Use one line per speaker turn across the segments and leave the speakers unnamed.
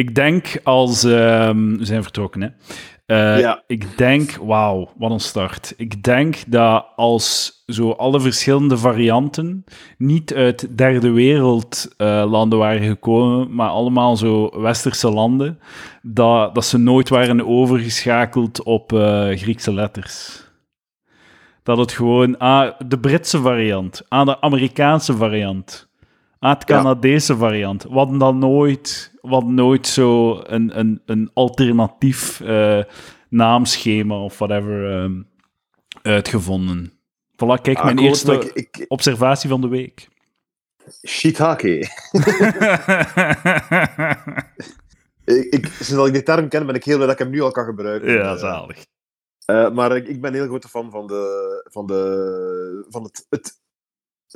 Ik denk als... ehm, we zijn vertrokken, hè. Eh,
Ja.
Ik denk... Wauw, wat een start. Ik denk dat als zo alle verschillende varianten niet uit derde wereld eh, landen waren gekomen, maar allemaal zo westerse landen, dat, dat ze nooit waren overgeschakeld op eh, Griekse letters. Dat het gewoon... Ah, de Britse variant. Ah, de Amerikaanse variant. Ah, het
Ja.
Canadese variant. Hadden dan nooit, hadden nooit zo een, een, een alternatief eh, naamschema of whatever ehm, uitgevonden. Voilà, kijk, mijn
Akkoord,
eerste
maar ik, ik,
observatie van de week.
shiitake. ik, ik, sinds dat ik die term ken, ben ik heel blij dat ik hem nu al kan gebruiken.
ja,
Eh,
zalig.
Eh, maar ik, ik ben een heel grote fan van, de, van, de, van het, het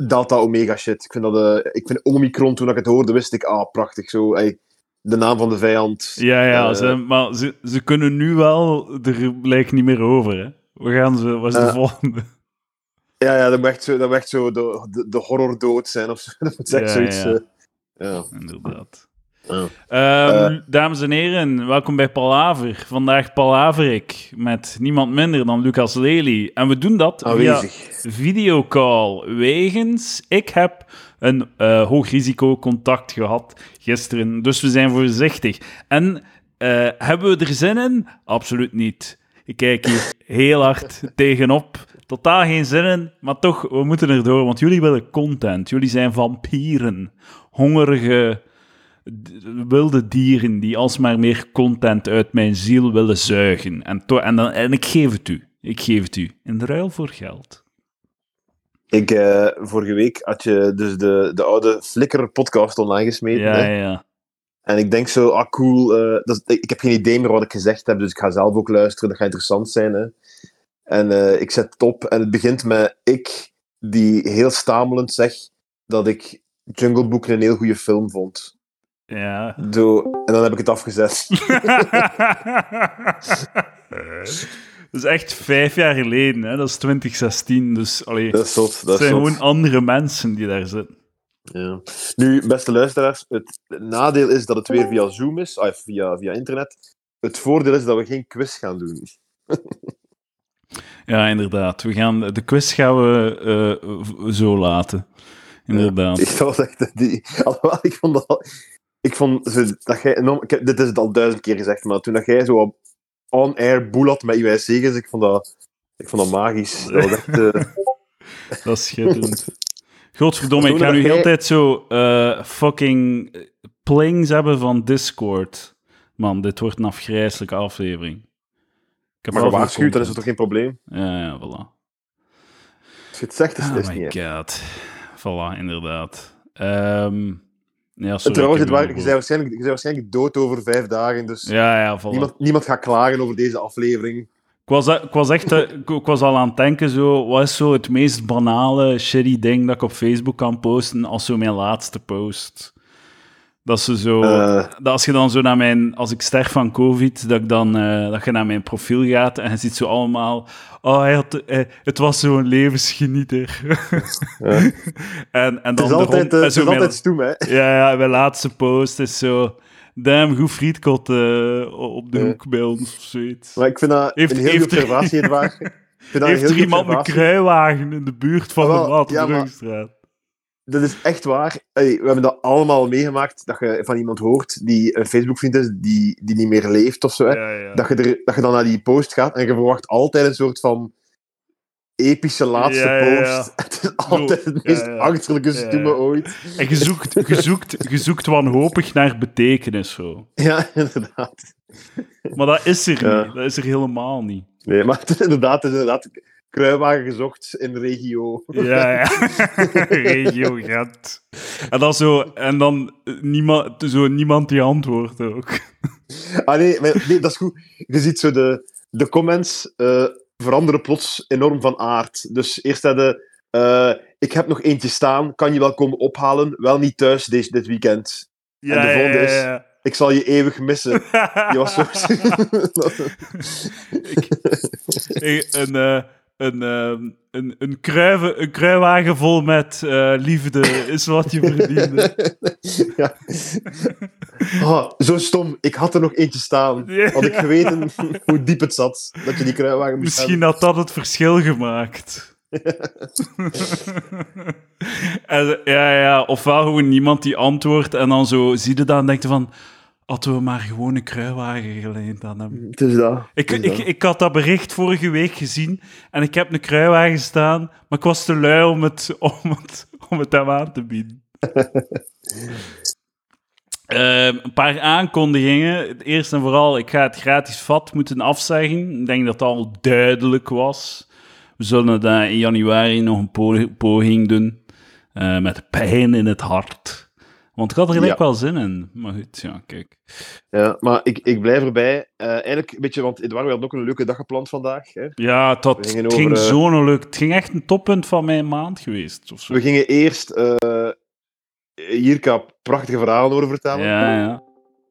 Delta Omega shit. Ik vind, dat, eh, ik vind Omicron, toen ik het hoorde, wist ik, ah, prachtig. Zo, ey, de naam van de vijand.
Ja, ja,
eh,
ze, maar ze, ze kunnen nu wel... Er lijkt niet meer over, hè. We gaan ze... Wat is de
Eh,
volgende?
Ja, ja, dat moet echt zo, dat moet echt zo de, de, de horrordood zijn of zo. Dat moet echt
Ja,
zoiets...
ja.
ja.
Inderdaad. Ehm, dames en heren, welkom bij Palaver. Vandaag palaver ik met niemand minder dan Lucas Lely. En we doen dat via videocall. Wegens, ik heb een eh, hoog risico contact gehad gisteren, dus we zijn voorzichtig. En eh, hebben we er zin in? Absoluut niet. Ik kijk hier heel hard tegenop. Totaal geen zin in, maar toch, we moeten erdoor, want jullie willen content. Jullie zijn vampieren, hongerige wilde dieren die alsmaar meer content uit mijn ziel willen zuigen. En, en, dan, en ik geef het u. Ik geef het u. In ruil voor geld.
Ik, eh, vorige week had je dus de, de oude Flickr-podcast online gesmeten.
Ja,
hè?
ja.
En ik denk zo, ah cool, eh, dat ik heb geen idee meer wat ik gezegd heb, dus ik ga zelf ook luisteren, dat gaat interessant zijn. Hè? En eh, ik zet het op en het begint met ik, die heel stamelend zegt dat ik Jungle Book een heel goede film vond.
Ja.
Zo, en dan heb ik het afgezet.
dat is echt vijf jaar geleden, hè? dat is 2016. Dus allee,
Dat is zot,
het
dat
zijn gewoon andere mensen die daar zitten.
Ja. Nu, beste luisteraars, het nadeel is dat het weer via Zoom is, ah, via, via internet. Het voordeel is dat we geen quiz gaan doen.
Ja, inderdaad. We gaan, de quiz gaan we eh, zo laten. Inderdaad.
Ik was echt die. Alhoewel, ik vond dat. Ik vond zo, dat jij enorm. Ik dit is het al duizend keer gezegd, maar toen dat jij zo op on-air boel had met UIC's, ik vond dat. Ik vond dat magisch. Dat echt. eh,
Dat is schitterend. Godverdomme, ik ga nu
jij-
heel tijd zo eh, fucking plings hebben van Discord. Man, dit wordt een afgrijzelijke aflevering. Ik heb
maar gewaarschuwd, dan is het toch geen probleem?
Ja, ja, voilà.
Als je het zegt, is,
Oh
is het
my
niet. hè.
god. Voilà, inderdaad. Ehm ja, sorry,
Trouwens, het waar, je, bent waarschijnlijk, je bent waarschijnlijk dood over vijf dagen, dus
Ja, ja, voilà.
niemand, niemand gaat klagen over deze aflevering.
Ik was, ik was echt eh, ik was al aan het denken, zo, wat is zo het meest banale, shitty ding dat ik op Facebook kan posten als zo mijn laatste post? Dat ze zo,
Eh.
dat als je dan zo naar mijn, als ik sterf van COVID, dat, ik dan, eh, dat je naar mijn profiel gaat en je ziet zo allemaal, oh, hij had, het was zo'n levensgenieter. En, en
Het
dan
is
de
altijd,
rond-
eh,
en
het is
mijn-
altijd stoem, hè?
ja, ja, mijn laatste post is zo, damn, goed frietkot op de hoek bij ons of zoiets.
Maar ik vind dat
Heeft-
een heel
heeft er-
observatie, Edouard. Ik vind dat een
Heeft er iemand een kruiwagen in de buurt van
Ah,
de
wel, maar-
Waterbrugstraat?
Dat is echt waar. We hebben dat allemaal meegemaakt, dat je van iemand hoort die een Facebook-vriend is, die, die niet meer leeft of zo. Hè?
Ja, ja.
Dat, je er, dat je dan naar die post gaat en je verwacht altijd een soort van epische laatste post. Het is altijd het meest achterlijke stoeme ooit.
En je zoekt, je, zoekt, je zoekt wanhopig naar betekenis, zo.
Ja, inderdaad.
Maar dat is er niet. Dat is er helemaal niet.
Nee, maar het inderdaad, het is inderdaad kruiwagen gezocht in de regio.
Ja, ja. Regio Gent. En dan zo... En dan niemand, zo niemand die antwoordt ook.
Ah nee, maar, nee, dat is goed. Je ziet zo de, de comments eh, veranderen plots enorm van aard. Dus eerst hadden eh, ik heb nog eentje staan, kan je wel komen ophalen? Wel niet thuis deze, dit weekend.
Ja,
de volgende
ja,
is-
ja,
Ik zal je eeuwig missen. Je was zo...
Ik- een, eh, een, ehm, een, een, kruiven, een kruiwagen vol met eh, liefde is wat je verdiende.
ja. Oh, zo stom. Ik had er nog eentje staan. Had ik geweten hoe diep het zat, dat je die kruiwagen moest
Misschien had dat het verschil gemaakt. en, ja, ja, ofwel gewoon niemand die antwoordt en dan zo zie je dat en denkt van hadden we maar gewoon een kruiwagen geleend aan hem.
Het is dat.
Ik,
is
ik,
dat.
ik had dat bericht vorige week gezien en ik heb een kruiwagen staan, maar ik was te lui om het, om het, om het hem aan te bieden. Ehm, een paar aankondigingen. Eerst en vooral, ik ga het gratis vat moeten afzeggen. Ik denk dat dat al duidelijk was. We zullen dat in januari nog een po- poging doen. eh, met pijn in het hart. Want ik had er
Ja.
wel zin in. Maar goed, ja, kijk.
Ja, maar ik, ik blijf erbij. Eh, eigenlijk, een beetje, want Edouard, we hadden ook een leuke dag gepland vandaag. Hè.
Ja,
gingen
het ging
over, eh,
zo'n leuk. Het ging echt een toppunt van mijn maand geweest. Of zo.
We gingen eerst eh Jirka prachtige verhalen over vertellen.
Ja, ja,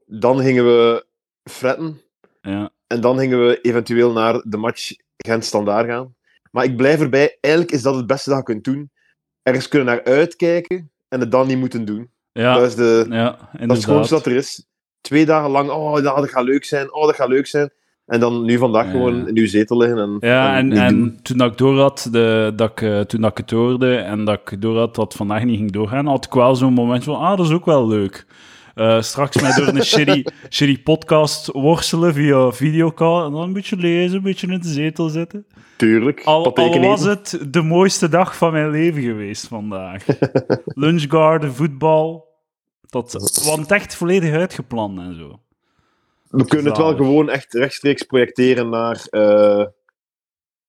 Dan gingen we fretten.
ja.
En dan gingen we eventueel naar de match Gent-Standaard gaan. Maar ik blijf erbij. Eigenlijk is dat het beste dat je kunt doen. Ergens kunnen naar uitkijken en het dan niet moeten doen.
Ja,
Dat is, de,
ja
dat is schoonste dat er is. Twee dagen lang, oh, dat, dat gaat leuk zijn. Oh, dat gaat leuk zijn. En dan nu vandaag
Ja.
gewoon in uw zetel liggen en,
Ja, en, en toen dat ik door had, de, dat ik, eh, toen dat ik het hoorde en dat ik door had dat vandaag niet ging doorgaan, had ik wel zo'n moment van, ah, dat is ook wel leuk. Eh, straks mij door een shitty, shitty podcast worstelen via videocall en dan een beetje lezen, een beetje in de zetel zitten.
Tuurlijk.
Al, was het de mooiste dag van mijn leven geweest vandaag. Lunchgarden, voetbal. Dat, want echt volledig uitgepland en zo.
We kunnen het wel gewoon echt rechtstreeks projecteren naar, eh,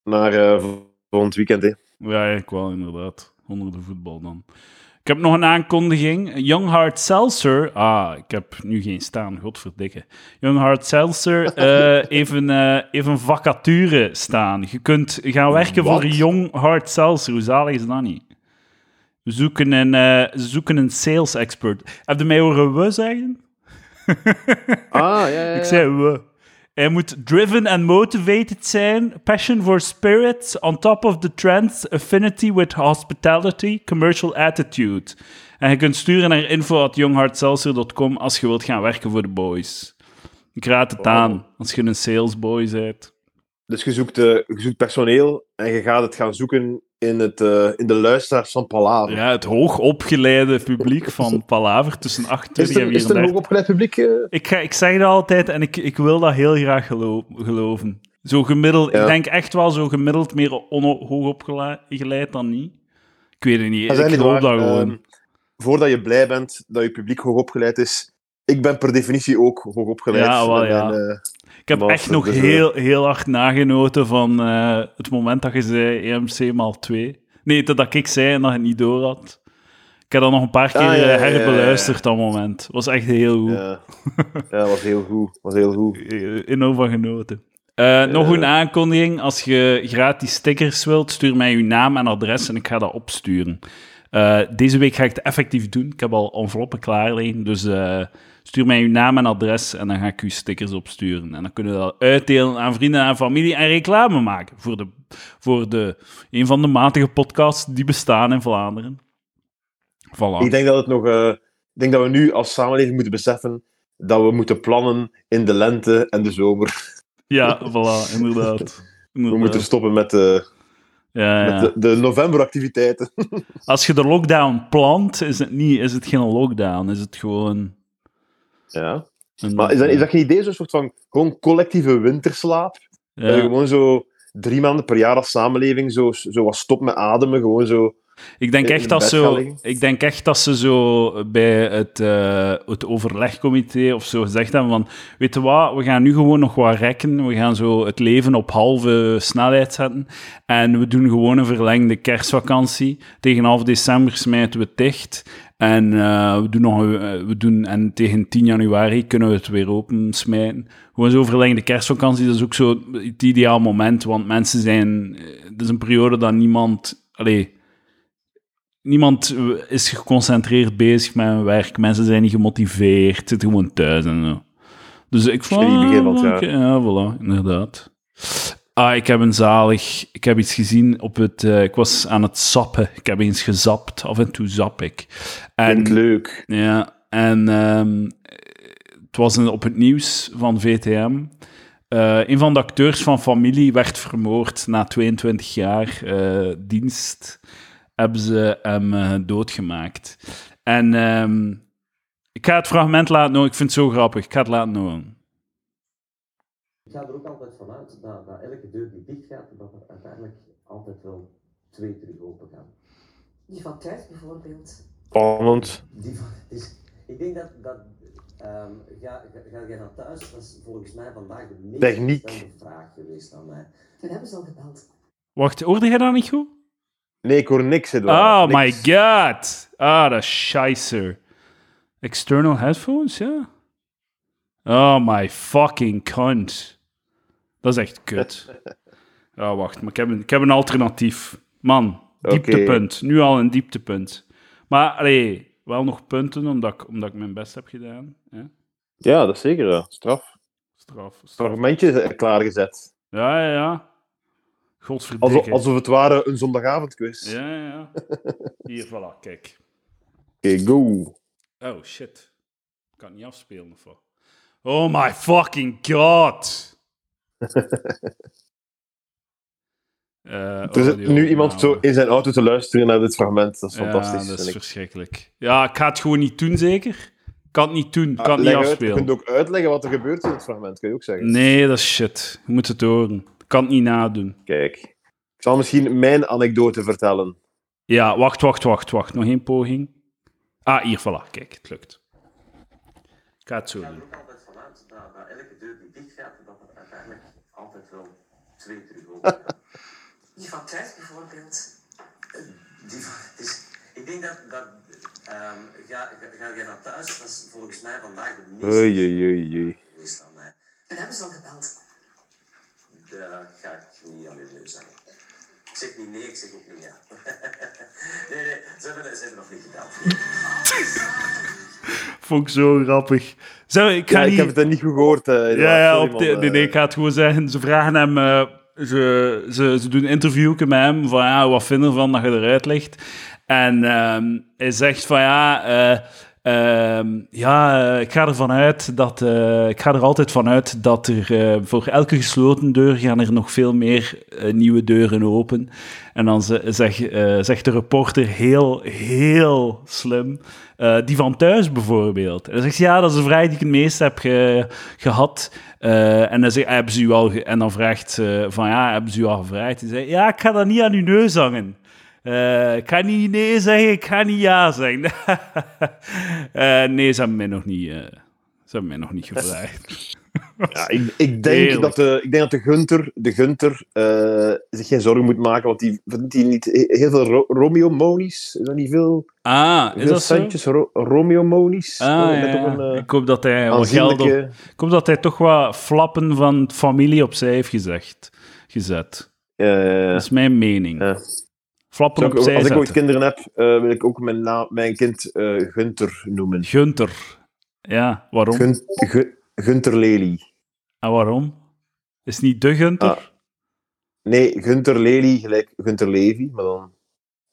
naar eh, volgend weekend. Hè.
Ja, eigenlijk wel, inderdaad. Onder de voetbal dan. Ik heb nog een aankondiging. Young Hard Seltzer. Ah, ik heb nu geen staan, godverdikke. Young Hard Seltzer eh even, eh even vacature staan. Je kunt gaan werken voor Young Hard Seltzer. Hoe zalig is dat niet? We zoeken een, eh, zoeken een sales expert. Heb je mij horen we zeggen?
Ah, ja, ja, ja.
Ik zei we. Hij moet driven and motivated zijn, passion for spirits, on top of the trends, affinity with hospitality, commercial attitude. En je kunt sturen naar info.youngheartseltzer.com als je wilt gaan werken voor de boys. Ik raad het
Wow.
aan, als je een salesboy bent.
Dus je zoekt, eh, je zoekt personeel en je gaat het gaan zoeken in, het, eh, in de luisteraars van Palaver.
Ja, het hoogopgeleide publiek van Palaver tussen 28
is, er,
en
is er een
34.
hoogopgeleid publiek? eh?
Ik, ga, ik zeg dat altijd en ik, ik wil dat heel graag gelo- geloven. Zo gemiddeld,
Ja.
ik denk echt wel zo gemiddeld meer hoogopgeleid dan niet. Ik weet het niet,
Dat
ik geloof
waar.
dat gewoon.
Ehm, voordat je blij bent dat je publiek hoogopgeleid is, ik ben per definitie ook hoogopgeleid.
Ja, wel, ja.
eh,
ik heb echt nog
de-
heel, heel hard nagenoten van eh, het moment dat je zei EMC maal 2. Nee, dat ik zei en dat je het niet door had. Ik heb dat nog een paar keer
Ah, ja, ja,
eh, herbeluisterd, dat moment. was echt heel goed.
ja. was heel goed. was heel goed.
Eh, enorm van genoten. Eh, Nog een aankondiging. Als je gratis stickers wilt, stuur mij uw naam en adres en ik ga dat opsturen. Eh, deze week ga ik het effectief doen. Ik heb al enveloppen klaar liggen, dus eh, stuur mij uw naam en adres en dan ga ik uw stickers opsturen. En dan kunnen we dat uitdelen aan vrienden en familie en reclame maken voor, de, voor de, een van de matige podcasts die bestaan in Vlaanderen. Voilà.
Ik denk dat, het nog, eh, ik denk dat we nu als samenleving moeten beseffen dat we moeten plannen in de lente en de zomer.
Ja, voilà, inderdaad.
We moeten stoppen met, de,
ja, ja.
met de, de novemberactiviteiten.
Als je de lockdown plant, is het, niet, is het geen lockdown. Is het gewoon...
Ja. Maar is dat, is dat geen idee, zo'n soort van gewoon collectieve winterslaap? Dat je gewoon zo drie maanden per jaar als samenleving zo, zo wat stopt met ademen, gewoon zo...
Ik denk, echt dat zo, ik denk echt dat ze zo bij het, eh, het overlegcomité of zo gezegd hebben van, weet je wat, we gaan nu gewoon nog wat rekken, we gaan zo het leven op halve snelheid zetten en we doen gewoon een verlengde kerstvakantie. Tegen half december smijten we het dicht en, eh, we doen nog, een- eh, we doen, en tegen 10 januari kunnen we het weer open smijten. Gewoon zo verlengde kerstvakantie, dat is ook zo het ideaal moment, want mensen zijn, eh, het is een periode dat niemand, allee, niemand eh, is geconcentreerd bezig met hun werk. Mensen zijn niet gemotiveerd, zitten gewoon thuis en zo. Dus ik vond...
Shitty begin van het jaar.
oké, Ja, voilà, inderdaad. Ah, ik heb een zalig... Ik heb iets gezien op het... eh, ik was aan het zappen. Ik heb eens gezapt. Af en toe zap ik. En,
leuk.
ja, en ehm, het was een- op het nieuws van VTM. Eh, een van de acteurs van Familie werd vermoord na 22 jaar eh, dienst. Hebben ze hem doodgemaakt. En ehm, ik ga het fragment laten horen. Ik vind het zo grappig. Ik ga het laten horen.
Ik ga er ook altijd vanuit dat, dat elke deur die dicht gaat, dat er uiteindelijk altijd wel twee terug open gaan.
Die van thuis bijvoorbeeld.
Spannend.
Die van, ik denk dat, dat ehm, ga, ga, ga jij naar thuis, dat is volgens mij vandaag de meest
Techniek.
vraag geweest aan mij.
Toen hebben ze al gebeld.
Wacht, hoorde jij dat niet goed?
Nee, ik hoor niks, Edouard.
Oh my god. Ah, dat is scheisser. External headphones, ja. Oh my fucking cunt. Dat is echt kut. Ja, wacht, maar ik heb een, ik heb een alternatief. Man, dieptepunt. Nu al een dieptepunt. Maar, allee, wel nog punten, omdat ik, omdat ik mijn best heb gedaan. Hè?
Ja, dat is zeker. Ja. Straf.
Straf, straf.
Fragmentje eh, klaargezet.
Ja, ja, ja. Godverdikke.
Alsof, alsof het ware een zondagavondquiz.
Ja, ja, ja. Hier, voilà, kijk.
Oké, go.
Oh, shit. Ik kan het niet afspelen of wat? Oh my fucking god. Eh,
Er zit nu iemand zo in zijn auto te luisteren naar dit fragment. Dat is
Ja,
fantastisch.
dat is verschrikkelijk. Ja, ik ga het gewoon niet doen, zeker? Ik kan het niet doen. Ik kan
Ah,
het niet
uit, je
afspelen.
kunt ook uitleggen wat er gebeurt in het fragment, kun je ook zeggen.
Nee, dat is shit. Je moet het horen. Ik kan het niet nadoen.
Kijk. Ik zal misschien mijn anekdote vertellen.
Ja, wacht, wacht, wacht, wacht. Nog één poging. Ah, hier, voilà. Kijk, het lukt. Ik ga het zo doen.
er ook altijd vanuit dat, dat elke deur die dicht gaat, dat er uiteindelijk altijd wel twee.
Die van thuis bijvoorbeeld.
Die van, is, ik denk dat, dat ehm, ga, ga, ga jij naar thuis, dat is volgens mij vandaag de meest
Oei, oei, oei,
aan mij.
Toen hebben ze al gebeld.
Dat ga ik niet aan neus zeggen. Ik zeg niet nee, ik zeg ook niet ja. nee, nee, ze hebben, ze hebben nog niet gedaan.
Vond ik zo grappig. Zo, ik ga
Ja, ik
niet...
heb het niet goed gehoord. eh.
Ja, ja
Sorry,
op
man,
de,
eh.
nee, nee, ik ga het gewoon zeggen. Ze vragen hem... eh, ze, ze, ze doen een interview met hem van ja, wat vinden we ervan dat je eruit ligt? En ehm, hij zegt van ja... eh, ehm, ja, eh, ik ga ervan uit dat eh, ik ga er altijd van uit dat er eh, voor elke gesloten deur gaan er nog veel meer nieuwe deuren open. En dan ze- zeg, zegt de reporter heel, heel slim. die van thuis bijvoorbeeld. En dan zegt ze, ja, dat is de vraag die ik het meest heb ge- gehad. Eh, en, dan zegt, hebben ze u al en dan vraagt ze van, ja, hebben ze u al gevraagd? Die zegt, ja, ik ga dat niet aan uw neus hangen. Eh, ik ga niet nee zeggen, ik ga niet ja zeggen. Eh, nee, ze hebben mij nog niet, eh, ze hebben mij nog niet gevraagd.
Ja, ik, ik, denk
Heerlijk.
dat de, ik denk dat de Gunter, de Gunter eh, zich geen zorgen moet maken, want die verdient die niet he- heel veel ro Romeo Monies. Is dat niet veel,
Ah, is
veel
dat zo?
centjes? Ro Romeo Monies?
Ah, ja, ja.
een, eh,
ik hoop dat hij wat geld op...
aanzienlijke...
Ik hoop dat hij toch wat flappen van familie opzij heeft gezegd, gezet.
eh,
Dat is mijn mening. Flappen
als ik ooit kinderen heb, eh, wil ik ook mijn, naam, mijn kind eh Gunter noemen.
Gunter. Ja, waarom?
Gun, Gu- Gunter Lely.
En waarom? Is niet de Gunter?
Ah. Nee, Gunter Lely gelijk Gunter Levy, maar dan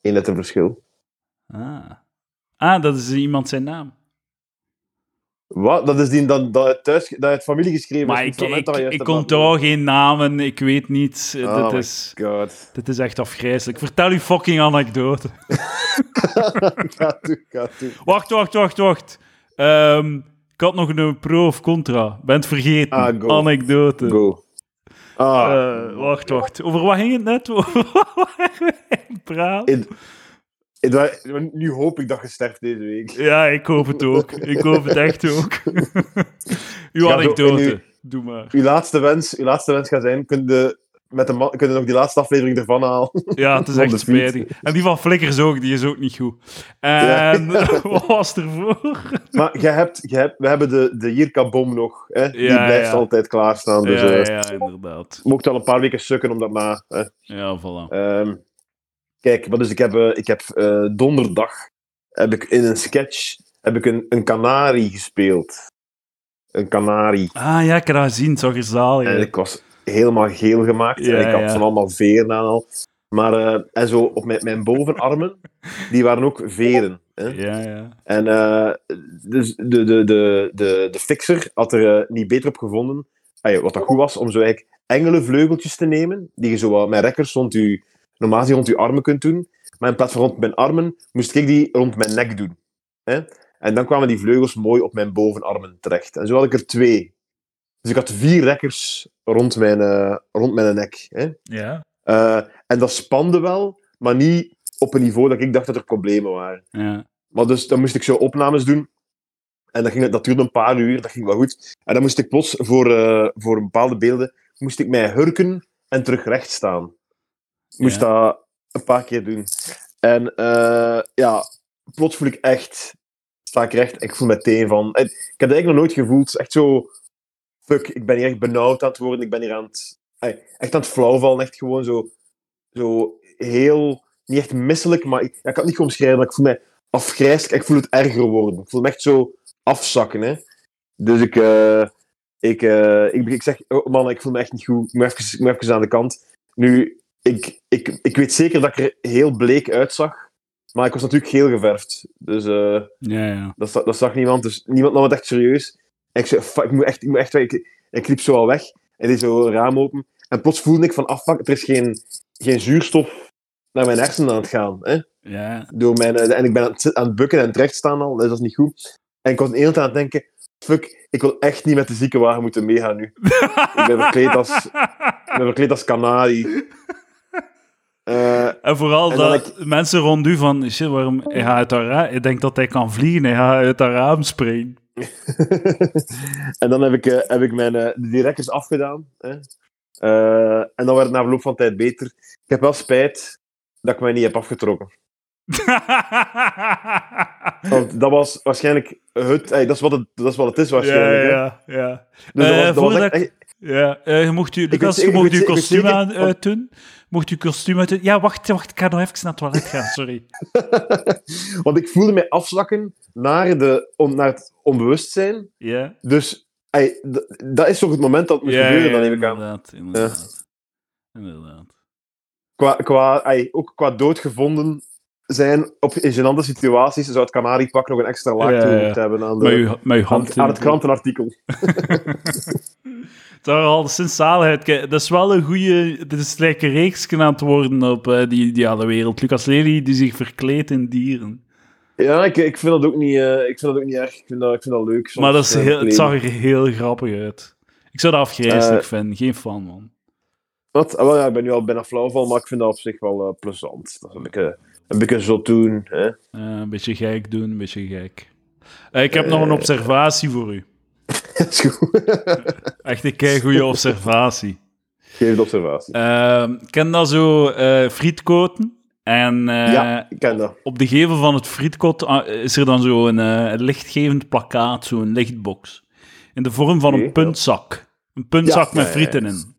één letter verschil.
Ah. ah, dat is iemand zijn naam.
Wat? Dat is die dat, dat uit thuis, dat uit familie geschreven
Maar
is.
ik,
het fragment
ik, ik
laten
onthoud geen namen, ik weet niets. Eh,
Oh
dit,
my
is,
God.
dit is echt afgrijzelijk. Vertel uw fucking anekdote.
ga toe, ga toe.
Wacht, wacht, wacht, wacht. Ehm, ik had nog een pro of contra. Bent vergeten.
Ah, go.
Anekdote.
Go. Ah,
Eh, wacht, wacht. Over wat ging het net? Over wat waren we aan het praten?
Nu hoop ik dat je sterft deze week.
Ja, ik hoop het ook. Ik hoop het echt ook. Uw anekdote.
en u-
Doe maar.
Uw laatste wens, uw laatste wens gaat zijn, kun je, met de kun je nog die laatste aflevering ervan halen.
Ja, het is echt spijtig. En die van Flickers ook, die is ook niet goed. En wat was er voor?
maar je hebt, je hebt, we hebben de, de Jirka-bom nog. Hè? Die
Ja,
blijft altijd klaarstaan. Dus
ja,
eh
ja, inderdaad.
mocht wel een paar weken sukken om dat maar... Hè?
Ja, voilà.
Ehm, kijk, wat dus ik heb, eh, ik heb eh, donderdag heb ik in een sketch heb ik een, een kanarie gespeeld. Een kanarie.
Ah ja, ik heb dat er zalig
En ik was, helemaal geel gemaakt.
Ja,
en ik had
ja.
van allemaal veren aan al. Maar, eh, en zo op mijn, mijn bovenarmen, die waren ook veren. Hè?
Ja, ja.
En dus de, de, de, de, de fixer had er niet beter op gevonden. Wat dat goed was, om zo eigenlijk engelenvleugeltjes te nemen, die je zo met rekkers rond je, normaal gezien rond je armen kunt doen. Maar in plaats van rond mijn armen, moest ik die rond mijn nek doen. Hè? En dan kwamen die vleugels mooi op mijn bovenarmen terecht. En zo had ik er twee. Dus ik had vier rekkers rond mijn, eh, rond mijn nek. Hè?
Ja,
Eh, en dat spande wel, maar niet op een niveau dat ik dacht dat er problemen waren.
ja.
Maar dus dan moest ik zo opnames doen. En dat, ging, dat duurde een paar uur, dat ging wel goed. En dan moest ik plots voor, eh, voor bepaalde beelden, moest ik mij hurken en terug recht staan. Moest
Ja.
dat een paar keer doen. En eh, ja, plots voel ik echt, sta ik recht en ik voel meteen van... Ik heb dat eigenlijk nog nooit gevoeld. Echt zo, fuck, ik ben hier echt benauwd aan het worden. Ik ben hier aan het, echt aan het flauwvallen. Echt gewoon zo, zo heel, niet echt misselijk, maar ik, ja, ik kan het niet omschrijven, maar ik voel mij afgrijselijk. Ik voel het erger worden. Ik voel me echt zo afzakken. Hè. Dus ik, eh, ik, eh, ik, ik zeg, oh, man, ik voel me echt niet goed. Ik moet even, ik moet even aan de kant. Nu, ik, ik, ik weet zeker dat ik er heel bleek uitzag, maar ik was natuurlijk geel geverfd. Dus eh,
Ja, ja.
dat, dat zag niemand. Dus niemand nam het echt serieus. En ik zei, fuck, ik moet echt, ik moet echt weg. Ik, ik liep zo al weg en deed zo een raam open. En plots voelde ik van, ah, fuck, er is geen, geen zuurstof naar mijn hersenen aan het gaan. Hè?
Ja,
door mijn, eh, en ik ben aan het, aan het bukken en terecht staan al, dus dat is niet goed. En ik was de hele tijd aan het denken, fuck, ik wil echt niet met de ziekenwagen moeten meegaan nu. ik ben verkleed als, ik ben verkleed als kanarie. Eh,
En vooral
En
dat mensen rond u van, shit, waarom, hij gaat uit dat raam, ik denk dat hij kan vliegen, hij gaat uit dat raam springen.
en dan heb ik, eh, heb ik mijn eh, rekkers afgedaan. Hè. Eh, en dan werd het na verloop van tijd beter. Ik heb wel spijt dat ik mij niet heb afgetrokken. Want dat was waarschijnlijk het... ey, dat, is wat het dat is wat het is
ja,
waarschijnlijk. hè.
ja, ja.
Dus dat
Eh,
was, dat was
voordat
echt-
ik- Ja, eh, je mocht u, Lucas, je mocht kostuum aan uitdoen. Mocht uw kostuum uitdoen. Ja, wacht, wacht, ik ga nog even naar het toilet gaan, sorry.
Want ik voelde mij afzakken naar, de, om, naar het onbewustzijn.
Ja,
Dus ey, dat is toch het moment dat het moet gebeuren, dan neem ik aan.
inderdaad, inderdaad. Inderdaad.
Qua, qua, ey, ook qua doodgevonden zijn op, in gênante situaties zou het kanariepak nog een extra laag
Ja,
hebben aan, de,
Met uw, met uw
aan,
hand
aan
in-
het krantenartikel.
Het was al sinds zaligheid. Kijk, Dat is wel een goede. Dit is een reeks aan het worden op eh, die ideale wereld. Lucas Lely die zich verkleedt in dieren.
Ja, ik, ik, vind dat ook niet, eh, ik vind dat ook niet erg. Ik vind dat, ik vind dat leuk. soms,
maar dat is
eh,
heel, het zag er heel grappig uit. Ik zou dat afgrijzelijk vinden. Geen fan, man.
Wat? Ah, wel, ja, ik ben nu al bijna flauw van, maar ik vind dat op zich wel plezant. Dat is een beetje, een beetje zo doen. Hè?
Een beetje gek doen, een beetje gek. Ik heb nog een observatie voor u.
Dat is goed.
Echt een kei goede observatie.
Geef de observatie.
Ehm, ken dat zo eh frietkoten. En eh,
ja, ik ken dat.
op de gevel van het frietkot ah, is er dan zo een eh, lichtgevend plakkaat, zo'n lichtbox. In de vorm van een puntzak. Een puntzak
Ja,
met frieten in.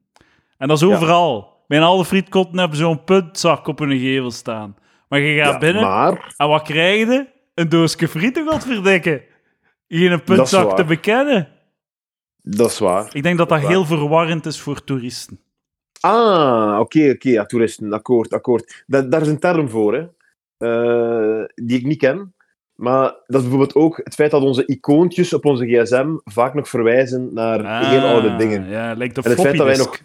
En dat is overal. Bijna alle frietkotten hebben zo'n puntzak op hun gevel staan. Maar je gaat
Ja,
binnen
Maar,
en wat krijg je? Een doosje frieten, godverdikke. Geen puntzak te bekennen.
dat is waar.
Ik denk dat dat heel verwarrend is voor toeristen.
Ah, oké, oké. ja, toeristen. Akkoord, akkoord. Da- daar is een term voor, hè. Eh, die ik niet ken. Maar dat is bijvoorbeeld ook het feit dat onze icoontjes op onze gsm vaak nog verwijzen naar heel oude dingen.
Ah, Ja, lijkt op
En het feit dat wij, nog,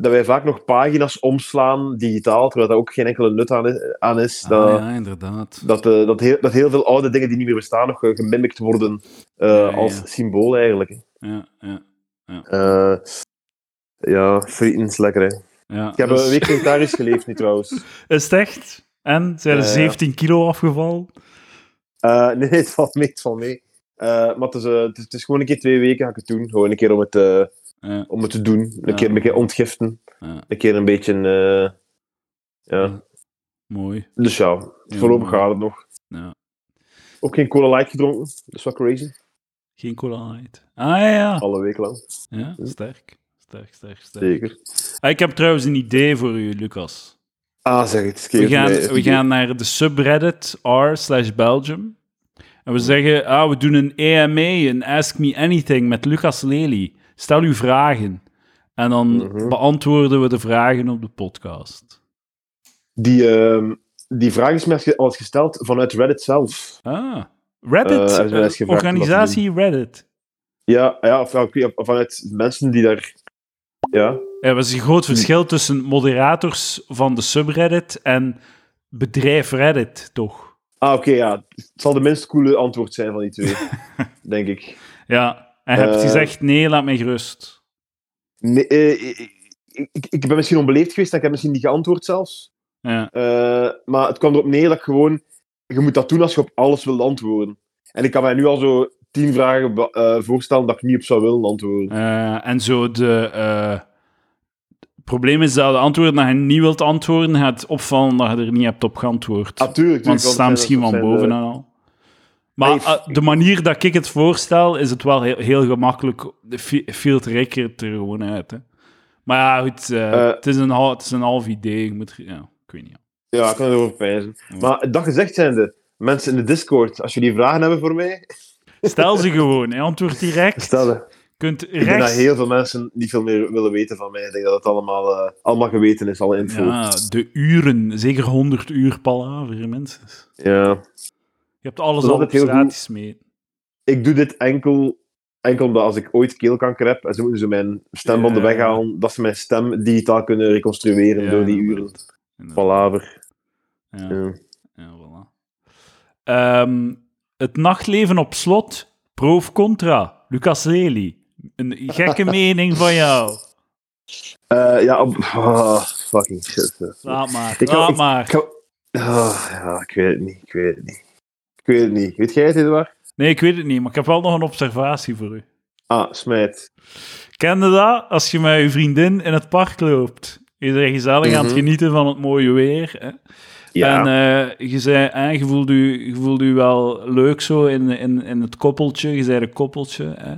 dat wij vaak nog pagina's omslaan digitaal, terwijl dat ook geen enkele nut aan is. Aan is
Ah,
dat,
ja, inderdaad.
dat, eh, dat, heel, dat heel veel oude dingen die niet meer bestaan nog eh, gemimikt worden eh,
Ja, ja,
als
ja.
symbool eigenlijk. hè.
Ja, ja,
ja, frieten is lekker, hè.
ja.
Ik heb
Dus-
een week vegetarisch geleefd, niet trouwens.
Is het echt? En? Zijn er
Ja, ja.
17 kilo afgevallen?
Nee, het valt mee, het valt mee. Maar het is, het, is, het is gewoon een keer twee weken ga ik het doen. Gewoon een keer om het,
Ja,
om het te doen. Een,
Ja.
keer, een keer ontgiften.
ja,
Een keer een beetje... eh, ja.
mooi.
Dus ja, voorlopig gaat het nog.
Ja.
Ook geen cola light gedronken. Dat is wel crazy.
Geen cola light. Ah ja.
Alle week lang.
ja sterk. Sterk, sterk, sterk.
Zeker.
Ah, ik heb trouwens een idee voor u, Lucas.
Ah, zeg het.
We gaan, we gaan naar de subreddit r slash Belgium. En we zeggen, ah, we doen een AMA, een Ask Me Anything met Lucas Lely. Stel uw vragen. En dan
Mhm.
beantwoorden we de vragen op de podcast.
Die, ehm, die vraag is al eens gesteld vanuit Reddit zelf.
Ah, Reddit,
Eh, mij
eh,
gevraagd
organisatie Reddit.
Ja, ja vanuit mensen die daar... Ja,
Er was een groot verschil tussen moderators van de subreddit en bedrijf Reddit, toch?
Ah, oké, ja. Het zal de minst coole antwoord zijn van die twee, denk ik.
Ja, en je hebt
Eh.
gezegd, nee, laat mij gerust.
Nee, eh, ik, ik, ik ben misschien onbeleefd geweest en ik heb misschien niet geantwoord zelfs.
Ja.
Eh, maar het kwam erop neer dat ik gewoon... Je moet dat doen als je op alles wil antwoorden. En ik kan mij nu al zo tien vragen voorstellen dat ik niet op zou willen antwoorden.
En zo de... het probleem is dat de antwoorden dat je niet wilt antwoorden, gaat opvallen dat je er niet hebt op geantwoord.
Ah, tuurlijk.
Want ze staan misschien van
dat zijn
boven
de-
en al. Maar
Nee,
eh, de manier dat ik het voorstel, is het wel heel, heel gemakkelijk. De fi- filtreer ik het er gewoon uit. Hè. Maar ja, goed, eh,
Eh.
het, is een, het is een half idee. Je moet, ja, ik weet niet.
Ja, ik kan erover pijzen.
Ja.
Maar dat gezegd zijnde, mensen in de Discord, als jullie vragen hebben voor mij,
Stel ze gewoon, hè. antwoord direct.
stel ze.
Kunt
Ik denk dat heel veel mensen niet veel meer willen weten van mij. Ik denk dat het allemaal, allemaal geweten is, alle info. Ja.
Ja, de uren. Zeker 100 uur palaver, mensen. Je hebt alles al op gratis mee.
Ik doe dit enkel, enkel omdat als ik ooit keelkanker heb en ze moeten zo mijn stembanden weghalen, dat ze mijn stem digitaal kunnen reconstrueren
Ja,
door die uren. Palaver.
Ja.
Ja.
Ja, voilà. Ehm, het nachtleven op slot, pro of contra? Lucas Lely. Een gekke mening van jou.
Eh, ja, op... ah, fucking shit.
Laat maar,
Ik
laat maar.
Ik Ah, ja, ik weet het niet. Ik weet het niet. Ik weet het niet. Weet jij het, Eduard?
Nee, ik weet het niet, maar ik heb wel nog een observatie voor u.
Ah, smijt.
Kende dat als je met je vriendin in het park loopt? Je bent gezellig aan het
Mhm.
genieten van het mooie weer. Hè?
Ja.
En eh, je, zei, je, voelde je, je voelde je wel leuk zo in, in, in het koppeltje. Je zei een koppeltje. Hè?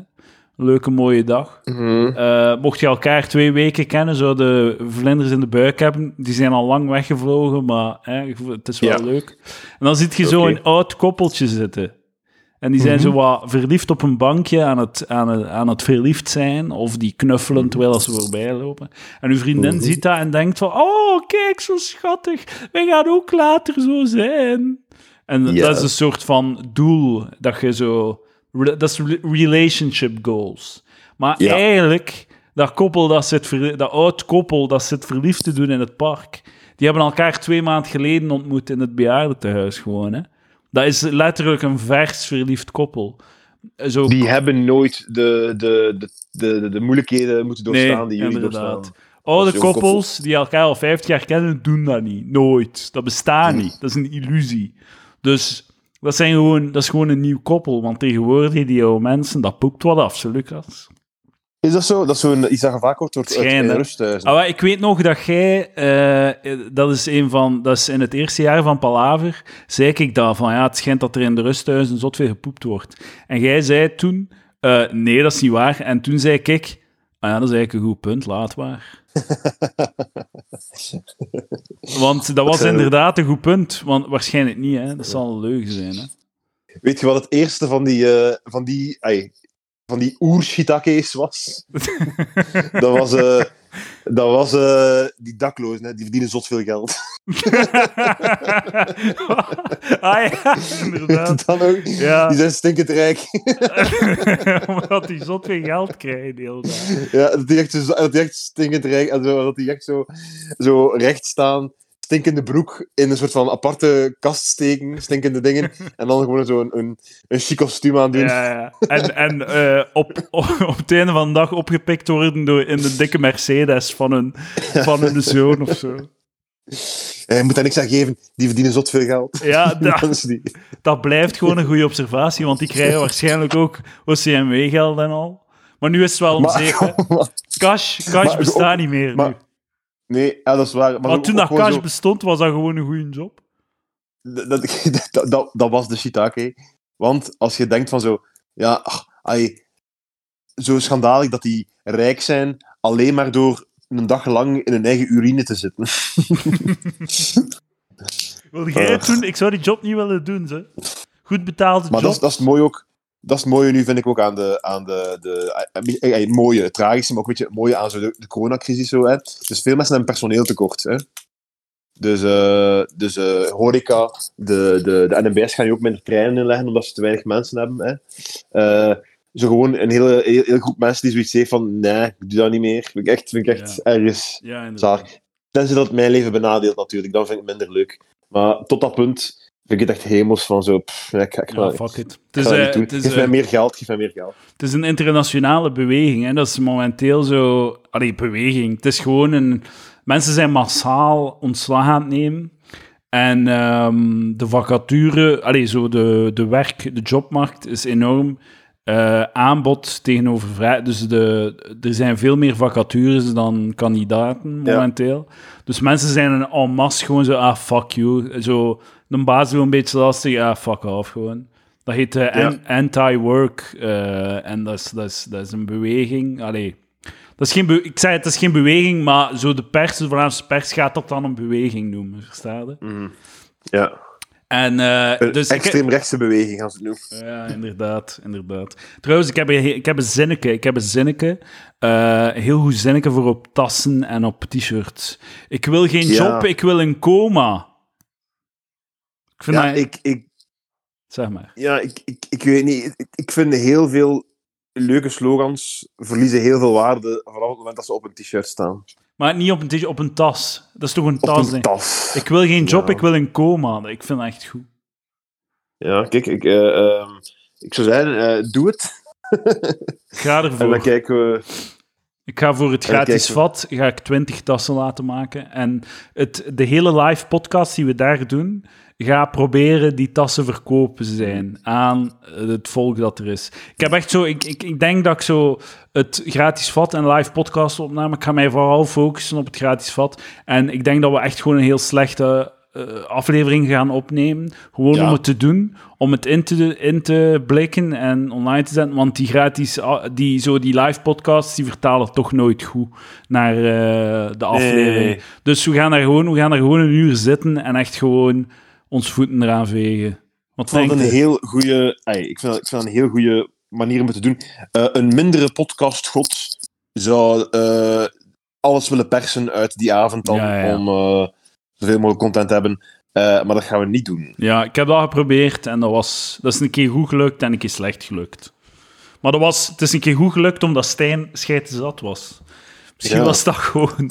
Leuke mooie dag.
Mhm.
Eh, mocht je elkaar twee weken kennen, zo de vlinders in de buik hebben. Die zijn al lang weggevlogen, maar hè, het is wel
Ja.
leuk. En dan zit je zo een oud koppeltje zitten. En die zijn
Mhm.
zo wat verliefd op een bankje aan het, aan het, aan het verliefd zijn. Of die knuffelen terwijl ze voorbij lopen. En uw vriendin
Mhm.
ziet dat en denkt van... Oh, kijk, zo schattig. Wij gaan ook later zo zijn. En
Ja.
dat is een soort van doel dat je zo... Dat is re- relationship goals. Maar
Ja.
eigenlijk, dat koppel dat zit... Dat oud koppel dat zit verliefd te doen in het park... Die hebben elkaar twee maanden geleden ontmoet in het bejaardentehuis gewoon, hè. Dat is letterlijk een vers verliefd koppel. Zo
Die hebben nooit de, de, de, de, de, de moeilijkheden moeten doorstaan die jullie
inderdaad.
doorstaan.
Oude koppels die elkaar al 50 jaar kennen, doen dat niet. Nooit. Dat bestaat niet. Dat is een illusie. Dus dat, zijn gewoon, dat is gewoon een nieuw koppel. Want tegenwoordig, die oude mensen, dat poept wat af, zo, Lucas.
Is dat zo? Dat is zo'n iets dat vaak wordt
Schijn, hè?
rusthuizen.
Ah, ik weet nog dat jij, eh, dat is een van, dat is in het eerste jaar van Palaver, zei ik dat van ja, het schijnt dat er in de rusthuizen zot veel gepoept wordt. En jij zei toen, eh, nee, dat is niet waar. En toen zei ik, ah ja, dat is eigenlijk een goed punt, laat maar. Want dat was
eh,
inderdaad een goed punt, want waarschijnlijk niet, hè. Dat zal een leugen zijn, hè.
Weet je wat het eerste van die, eh, van die, ai, van die oer-shitake's was? dat was, eh, dat was eh, die daklozen, hè? die verdienen zot veel geld.
ah ja, inderdaad.
Dan ook,
Ja.
Die zijn stinkend rijk.
Omdat die zot veel geld krijgen de hele dag.
ja, dat die echt, dat die echt stinkend rijk en zo, dat die echt zo, zo recht staan, stinkende broek in een soort van aparte kast steken, stinkende dingen, en dan gewoon zo'n een, een chic kostuum aandoen.
Ja, ja. En, en eh, op, op, op het einde van de dag opgepikt worden door in de dikke Mercedes van hun, van hun zoon of zo.
Eh, Je moet daar niks aan geven, die verdienen zot veel geld.
Ja, dat,
Dat is die.
dat blijft gewoon een goede observatie, want die krijgen waarschijnlijk ook OCMW-geld en al. Maar nu is het wel onzeker.
Maar,
Cash, cash
Maar-
bestaat niet meer
maar-
nu.
Nee, ja, dat is waar. Maar,
Maar
ook-
toen dat cash
zo-
bestond, was dat gewoon een goede job.
dat, dat, dat, dat was de shiitake. Want als je denkt van zo, ja, ach, ai, zo schandalig dat die rijk zijn alleen maar door een dag lang in hun eigen urine te zitten.
Wil jij het
Eh.
doen? Ik zou die job niet willen doen, ze. Goed betaalde
Maar
job.
dat is, dat is mooi ook. Dat is het mooie nu, vind ik ook aan de, aan de, de eh, eh, eh, mooie, tragische, maar ook een beetje het mooie aan zo de, de coronacrisis. Zo, hè. Dus veel mensen hebben personeel tekort. Hè. Dus, dus horeca, de, de, de NMB's gaan nu ook minder treinen inleggen omdat ze te weinig mensen hebben. Hè. Zo gewoon een hele, heel, heel groep mensen die zoiets heeft van nee, ik doe dat niet meer. Vind ik echt, vind ik echt ergens
Ja, inderdaad.
zalig. Tenzij dat mijn leven benadeelt natuurlijk, dan vind ik het minder leuk. Maar tot dat punt ik echt hemels van zo, pff, ik, ik,
Ja, fuck it. Het is, eh, het is,
Geef
eh,
mij meer geld, geef mij meer geld.
Het is een internationale beweging. Hè? Dat is momenteel zo. Allee, beweging. Het is gewoon een. Mensen zijn massaal ontslag aan het nemen. En ehm, de vacature, allee, zo de, de werk, de jobmarkt is enorm. eh, aanbod tegenover vrij. Dus de, er zijn veel meer vacatures dan kandidaten
Ja.
momenteel. Dus mensen zijn een en masse gewoon zo, ah, fuck you. Zo, de baas wil een beetje lastig, ah, fuck off gewoon. Dat heet eh,
Ja.
an- anti-work. eh, en dat is, dat, is, dat is een beweging. Allee, dat is geen be- ik zei het is geen beweging, maar zo de pers, de Vlaamse pers, gaat dat dan een beweging noemen. Versta je?
Ja.
En eh,
Een
dus ik,
extreemrechtse beweging ze het noemen.
ja, inderdaad, inderdaad. Trouwens, ik heb een, ik heb een zinnetje. Ik heb een zinnetje. eh, heel goed zinnetje voor op tassen en op t-shirts. Ik wil geen
Ja.
job, ik wil een coma. Ik vind
Ja, ik, ik,
Zeg maar.
ja ik, ik, ik weet niet. Ik, ik vind heel veel leuke slogans verliezen heel veel waarde, vooral op het moment dat ze op een t-shirt staan.
Maar niet op een, t-shirt, op een tas. Dat is toch een
Op
tas?
een
denk
tas.
Ik wil geen job,
Ja.
ik wil een coma. Ik vind dat echt goed.
Ja, kijk, ik, eh, ehm, ik zou zeggen, eh, doe het.
Ga
En
ervoor.
dan kijken we...
Ik ga voor het
En
gratis vat ga ik 20 tassen laten maken. En het, de hele live podcast die we daar doen, ga proberen die tassen verkopen zijn aan het volk dat er is. Ik heb echt zo, ik, ik, ik denk dat ik zo het gratis vat en live podcast opname, ik ga mij vooral focussen op het gratis vat. En ik denk dat we echt gewoon een heel slechte eh, aflevering gaan opnemen. Gewoon
Ja.
om het te doen, om het in te, in te blikken en online te zetten. Want die gratis, ah, die, zo die live podcasts, die vertalen toch nooit goed naar eh, de aflevering.
Nee.
Dus we gaan, daar gewoon, we gaan daar gewoon een uur zitten en echt gewoon ons voeten eraan vegen. Wat
Ik vind een heel goede... Ik vind, ik vind een heel goede manier om het te doen. Eh, een mindere podcastgod zou eh, alles willen persen uit die avond dan,
Ja, ja.
om eh, zoveel mogelijk content te hebben. Maar dat gaan we niet doen.
Ja, ik heb dat geprobeerd en dat, was, dat is een keer goed gelukt en een keer slecht gelukt. Maar dat was, het is een keer goed gelukt omdat Stijn scheiden zat was. Misschien
Ja.
was dat gewoon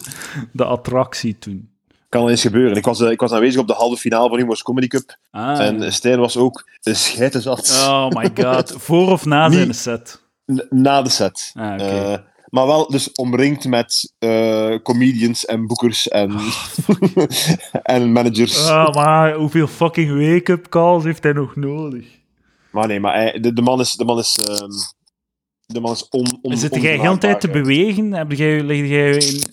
de attractie toen.
Kan eens gebeuren. Ik was, eh, ik was aanwezig op de halve finale van Humo's Comedy Cup.
Ah.
En Stijn was ook een scheitenzat.
Oh my god. Voor of na zijn set?
Na de set.
Ah.
Eh, maar wel dus omringd met eh, comedians en boekers en, en managers.
Ah, maar hoeveel fucking wake-up calls heeft hij nog nodig?
Maar nee, maar hij- de, de man is... De man is, ehm, de man is on, on,
Zit jij de hele tijd te bewegen? Heb jij, lig jij in...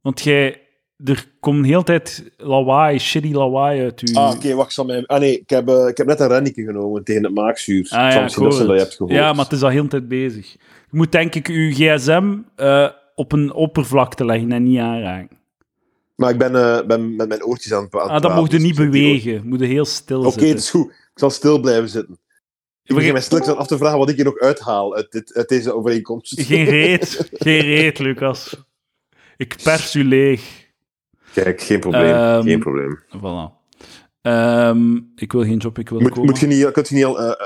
Want jij... Er komt de hele tijd lawaai, shitty lawaai uit je...
Ah, oké, wacht. zal mij... Ah nee, ik heb, eh, ik heb net een rennetje genomen tegen het maakzuur.
Ah, ja, hoor
dat zijn dat je hebt gehoord.
Ja, maar het is al heel tijd bezig. Je moet denk ik je gsm eh, op een oppervlakte leggen en niet aanraken.
Maar ik ben, eh, ben met mijn oortjes aan het praten.
Ah, dan mocht je niet bewegen. Moet je heel stil
Oké,
zitten.
het is goed. Ik zal stil blijven zitten. Ik begin mij stilletjes af te vragen wat ik hier nog uithaal uit, dit, uit deze overeenkomst.
Geen reet. Geen reet, Lucas. Ik pers u leeg.
Kijk, geen probleem.
Ehm,
geen probleem.
Voilà. Ehm, ik wil geen job, ik wil
Moet,
komen.
moet je niet, kunt je niet al, eh, eh,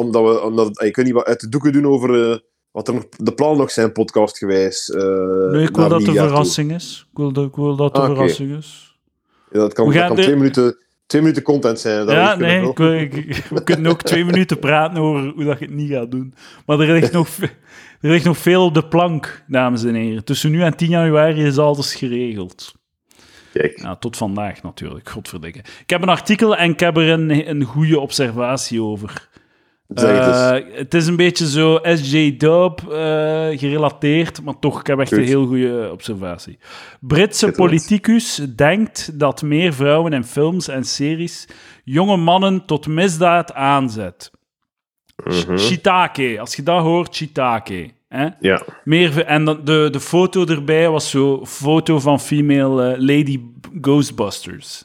omdat we, omdat, eh, je kunt niet wat uit de doeken doen over eh, wat er nog, de plannen nog zijn, podcastgewijs. eh
Nee, ik wil dat de
toe.
verrassing is. Ik wil dat, ik wil dat de
Ah,
verrassing is.
Ja, dat kan,
We
dat
gaan
kan
de-
twee, minuten, twee minuten content zijn. Dat
ja,
we
nee,
kunnen
ik, wil- ik- we kunnen ook twee minuten praten over hoe dat je het niet gaat doen. Maar er ligt nog, er ligt nog veel op de plank, dames en heren. Tussen nu en 10 januari is alles geregeld.
Kijk,
Ja, tot vandaag natuurlijk, godverdikke. Ik heb een artikel en ik heb er een, een goede observatie over.
zeg het.
Eh, het is een beetje zo SJ Dub eh, gerelateerd, maar toch, ik heb echt
Goed.
een heel goede observatie. Britse politicus denkt dat meer vrouwen in films en series jonge mannen tot misdaad aanzet. Sh-
Mhm.
Shiitake, als je dat hoort, shiitake. Hè?
Ja,
Meer, en dan de, de foto erbij was zo foto van female eh, Lady Ghostbusters.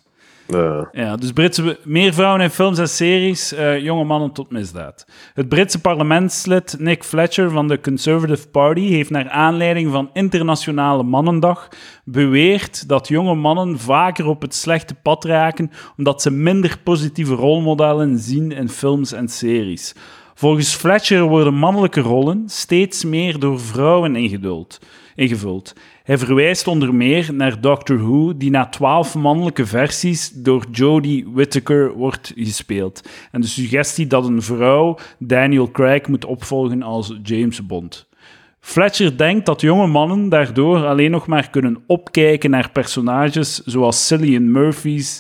Ja, dus Britse, meer vrouwen in films en series, eh, jonge mannen tot misdaad. Het Britse parlementslid Nick Fletcher van de Conservative Party heeft naar aanleiding van Internationale Mannendag beweerd dat jonge mannen vaker op het slechte pad raken omdat ze minder positieve rolmodellen zien in films en series. Volgens Fletcher worden mannelijke rollen steeds meer door vrouwen ingeduld, ingevuld. Hij verwijst onder meer naar Doctor Who, die na twaalf mannelijke versies door Jodie Whittaker wordt gespeeld. En de suggestie dat een vrouw Daniel Craig moet opvolgen als James Bond. Fletcher denkt dat jonge mannen daardoor alleen nog maar kunnen opkijken naar personages zoals Cillian Murphy's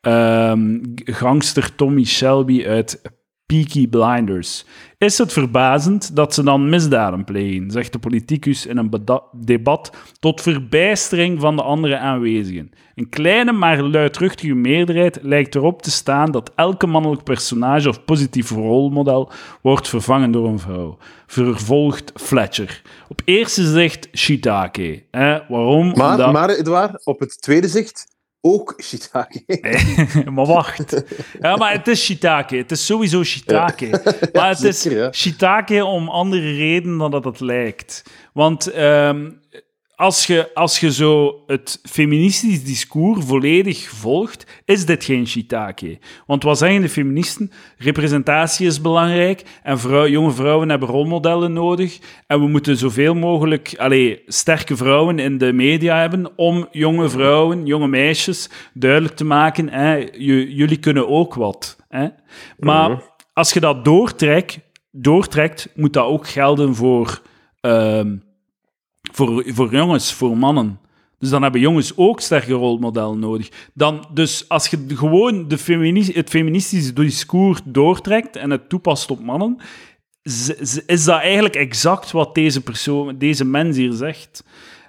ehm, gangster Tommy Shelby uit Peaky Blinders. Is het verbazend dat ze dan misdaden plegen, zegt de politicus in een debat tot verbijstering van de andere aanwezigen. Een kleine maar luidruchtige meerderheid lijkt erop te staan dat elke mannelijk personage of positief rolmodel wordt vervangen door een vrouw. Vervolgt Fletcher. Op eerste zicht shiitake. Hè? Waarom?
maar,
Omdat-
maar Edouard, op het tweede zicht ook shiitake.
maar wacht. Ja, maar het is shiitake. Het is sowieso shiitake. Maar het is shiitake om andere redenen dan dat het lijkt. Want ehm, als, je, als je zo het feministisch discours volledig volgt, is dit geen shiitake. Want wat zeggen de feministen? Representatie is belangrijk en vrouw, jonge vrouwen hebben rolmodellen nodig. En we moeten zoveel mogelijk allee, sterke vrouwen in de media hebben om jonge vrouwen, jonge meisjes duidelijk te maken, hè, jullie kunnen ook wat. Hè. Maar als je dat doortrekt, doortrekt, moet dat ook gelden voor, ehm, voor, voor jongens, voor mannen. Dus dan hebben jongens ook sterke rolmodellen nodig. Dan, dus als je gewoon de het feministische discours doortrekt en het toepast op mannen, is dat eigenlijk exact wat deze persoon, deze mens hier zegt.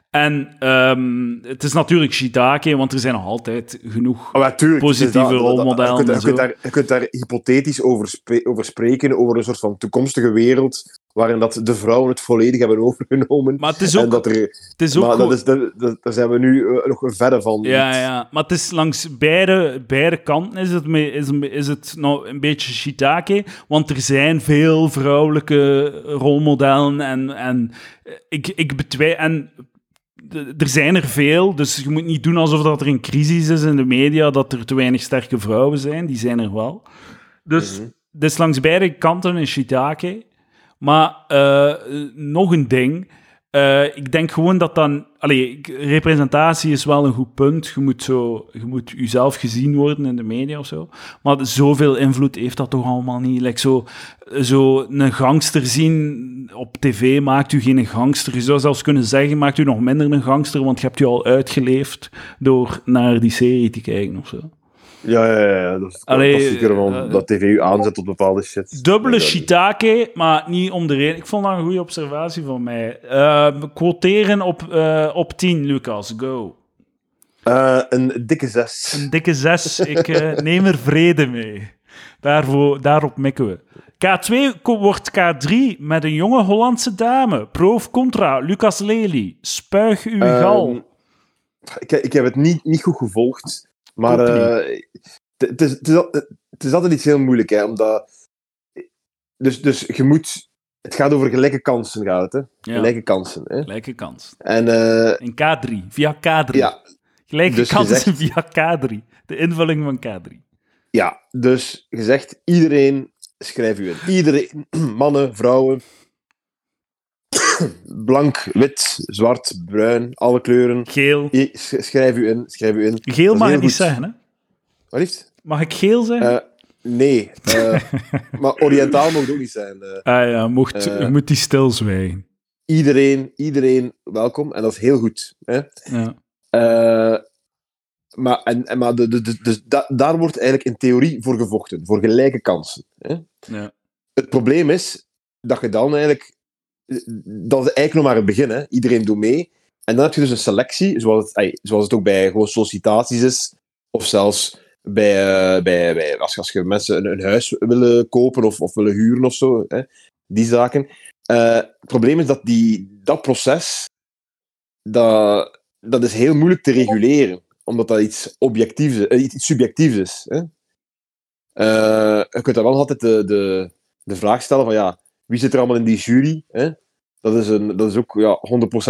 En ehm, het is natuurlijk shiitake, want er zijn nog altijd genoeg
Oh, tuurlijk.
positieve
is dat-
rolmodellen
Je kunt, je, daar, je kunt daar hypothetisch over, spre- over spreken, over een soort van toekomstige wereld waarin dat de vrouwen het volledig hebben overgenomen.
Maar het is
en
ook,
dat er,
het is ook
maar dat is, daar zijn we nu eh, nog verre van.
Ja, ja, maar het is langs beide, beide kanten is het, is, is het nou een beetje shiitake, want er zijn veel vrouwelijke rolmodellen en, en ik, ik betwij... En er zijn er veel, dus je moet niet doen alsof dat er een crisis is in de media, dat er te weinig sterke vrouwen zijn. Die zijn er wel. Dus
Mhm.
het is langs beide kanten een shiitake. Maar eh, nog een ding. Eh, ik denk gewoon dat dan... Allee, representatie is wel een goed punt. Je moet, zo, je moet jezelf gezien worden in de media of zo. Maar zoveel invloed heeft dat toch allemaal niet. Like zo, zo een gangster zien op tv maakt u geen gangster. Je zou zelfs kunnen zeggen, maakt u nog minder een gangster, want je hebt je al uitgeleefd door naar die serie te kijken of zo.
Ja, ja, ja, ja. Dat is
Allee,
klassieker van
eh,
dat tv u aanzet tot bepaalde shit.
Dubbele shiitake, maar niet om de reden. Ik vond dat een goede observatie van mij. Eh, quoteren op, eh, op 10, Lucas. Go.
Een dikke zes.
Een dikke 6. Ik neem er vrede mee. Daarvoor, daarop mikken we. K2 ko- wordt K3 met een jonge Hollandse dame. Pro of contra, Lucas Lely. Spuig uw
Ehm,
gal.
ik, ik heb het niet, niet goed gevolgd, maar eh, het, is, is, altijd iets heel moeilijk, hè, omdat... Dus, dus je moet... Het gaat over gelijke kansen, gaat het, hè?
Ja,
Gelijke kansen, hè?
gelijke kans.
En eh,
In K3, via K3.
ja,
Gelijke
dus
kansen via K3. De invulling van K3.
ja, dus je zegt iedereen, schrijf u in. Iedereen, mannen, vrouwen, blank, wit, zwart, bruin, alle kleuren.
Geel.
Schrijf u in, schrijf u in.
Geel mag je niet zeggen, hè?
Wat liefst?
Mag ik geel zeggen?
Eh, nee, eh, maar oriëntaal mag het ook niet zijn. eh.
ah ja, mocht, je moet die stilzwijgen.
iedereen, iedereen welkom. En dat is heel goed. Hè?
Ja.
Eh, maar en, en, maar de, de, de, dus da- daar wordt eigenlijk in theorie voor gevochten. Voor gelijke kansen. Hè?
Ja.
Het probleem is dat je dan eigenlijk... Dat is eigenlijk nog maar het begin. Iedereen doet mee. En dan heb je dus een selectie, zoals het, zoals het ook bij gewoon sollicitaties is. Of zelfs bij, eh, bij, als, je- mensen een, huis willen kopen of, of willen huren of zo. Hè? Die zaken. Eh, het probleem is dat die, dat proces... Dat, dat is heel moeilijk te reguleren. omdat dat iets objectiefs eh, iets, iets subjectiefs is. Hè? Je kunt dan wel altijd de, de, de vraag stellen van ja, wie zit er allemaal in die jury? Hè? Dat, is een, dat is ook ja,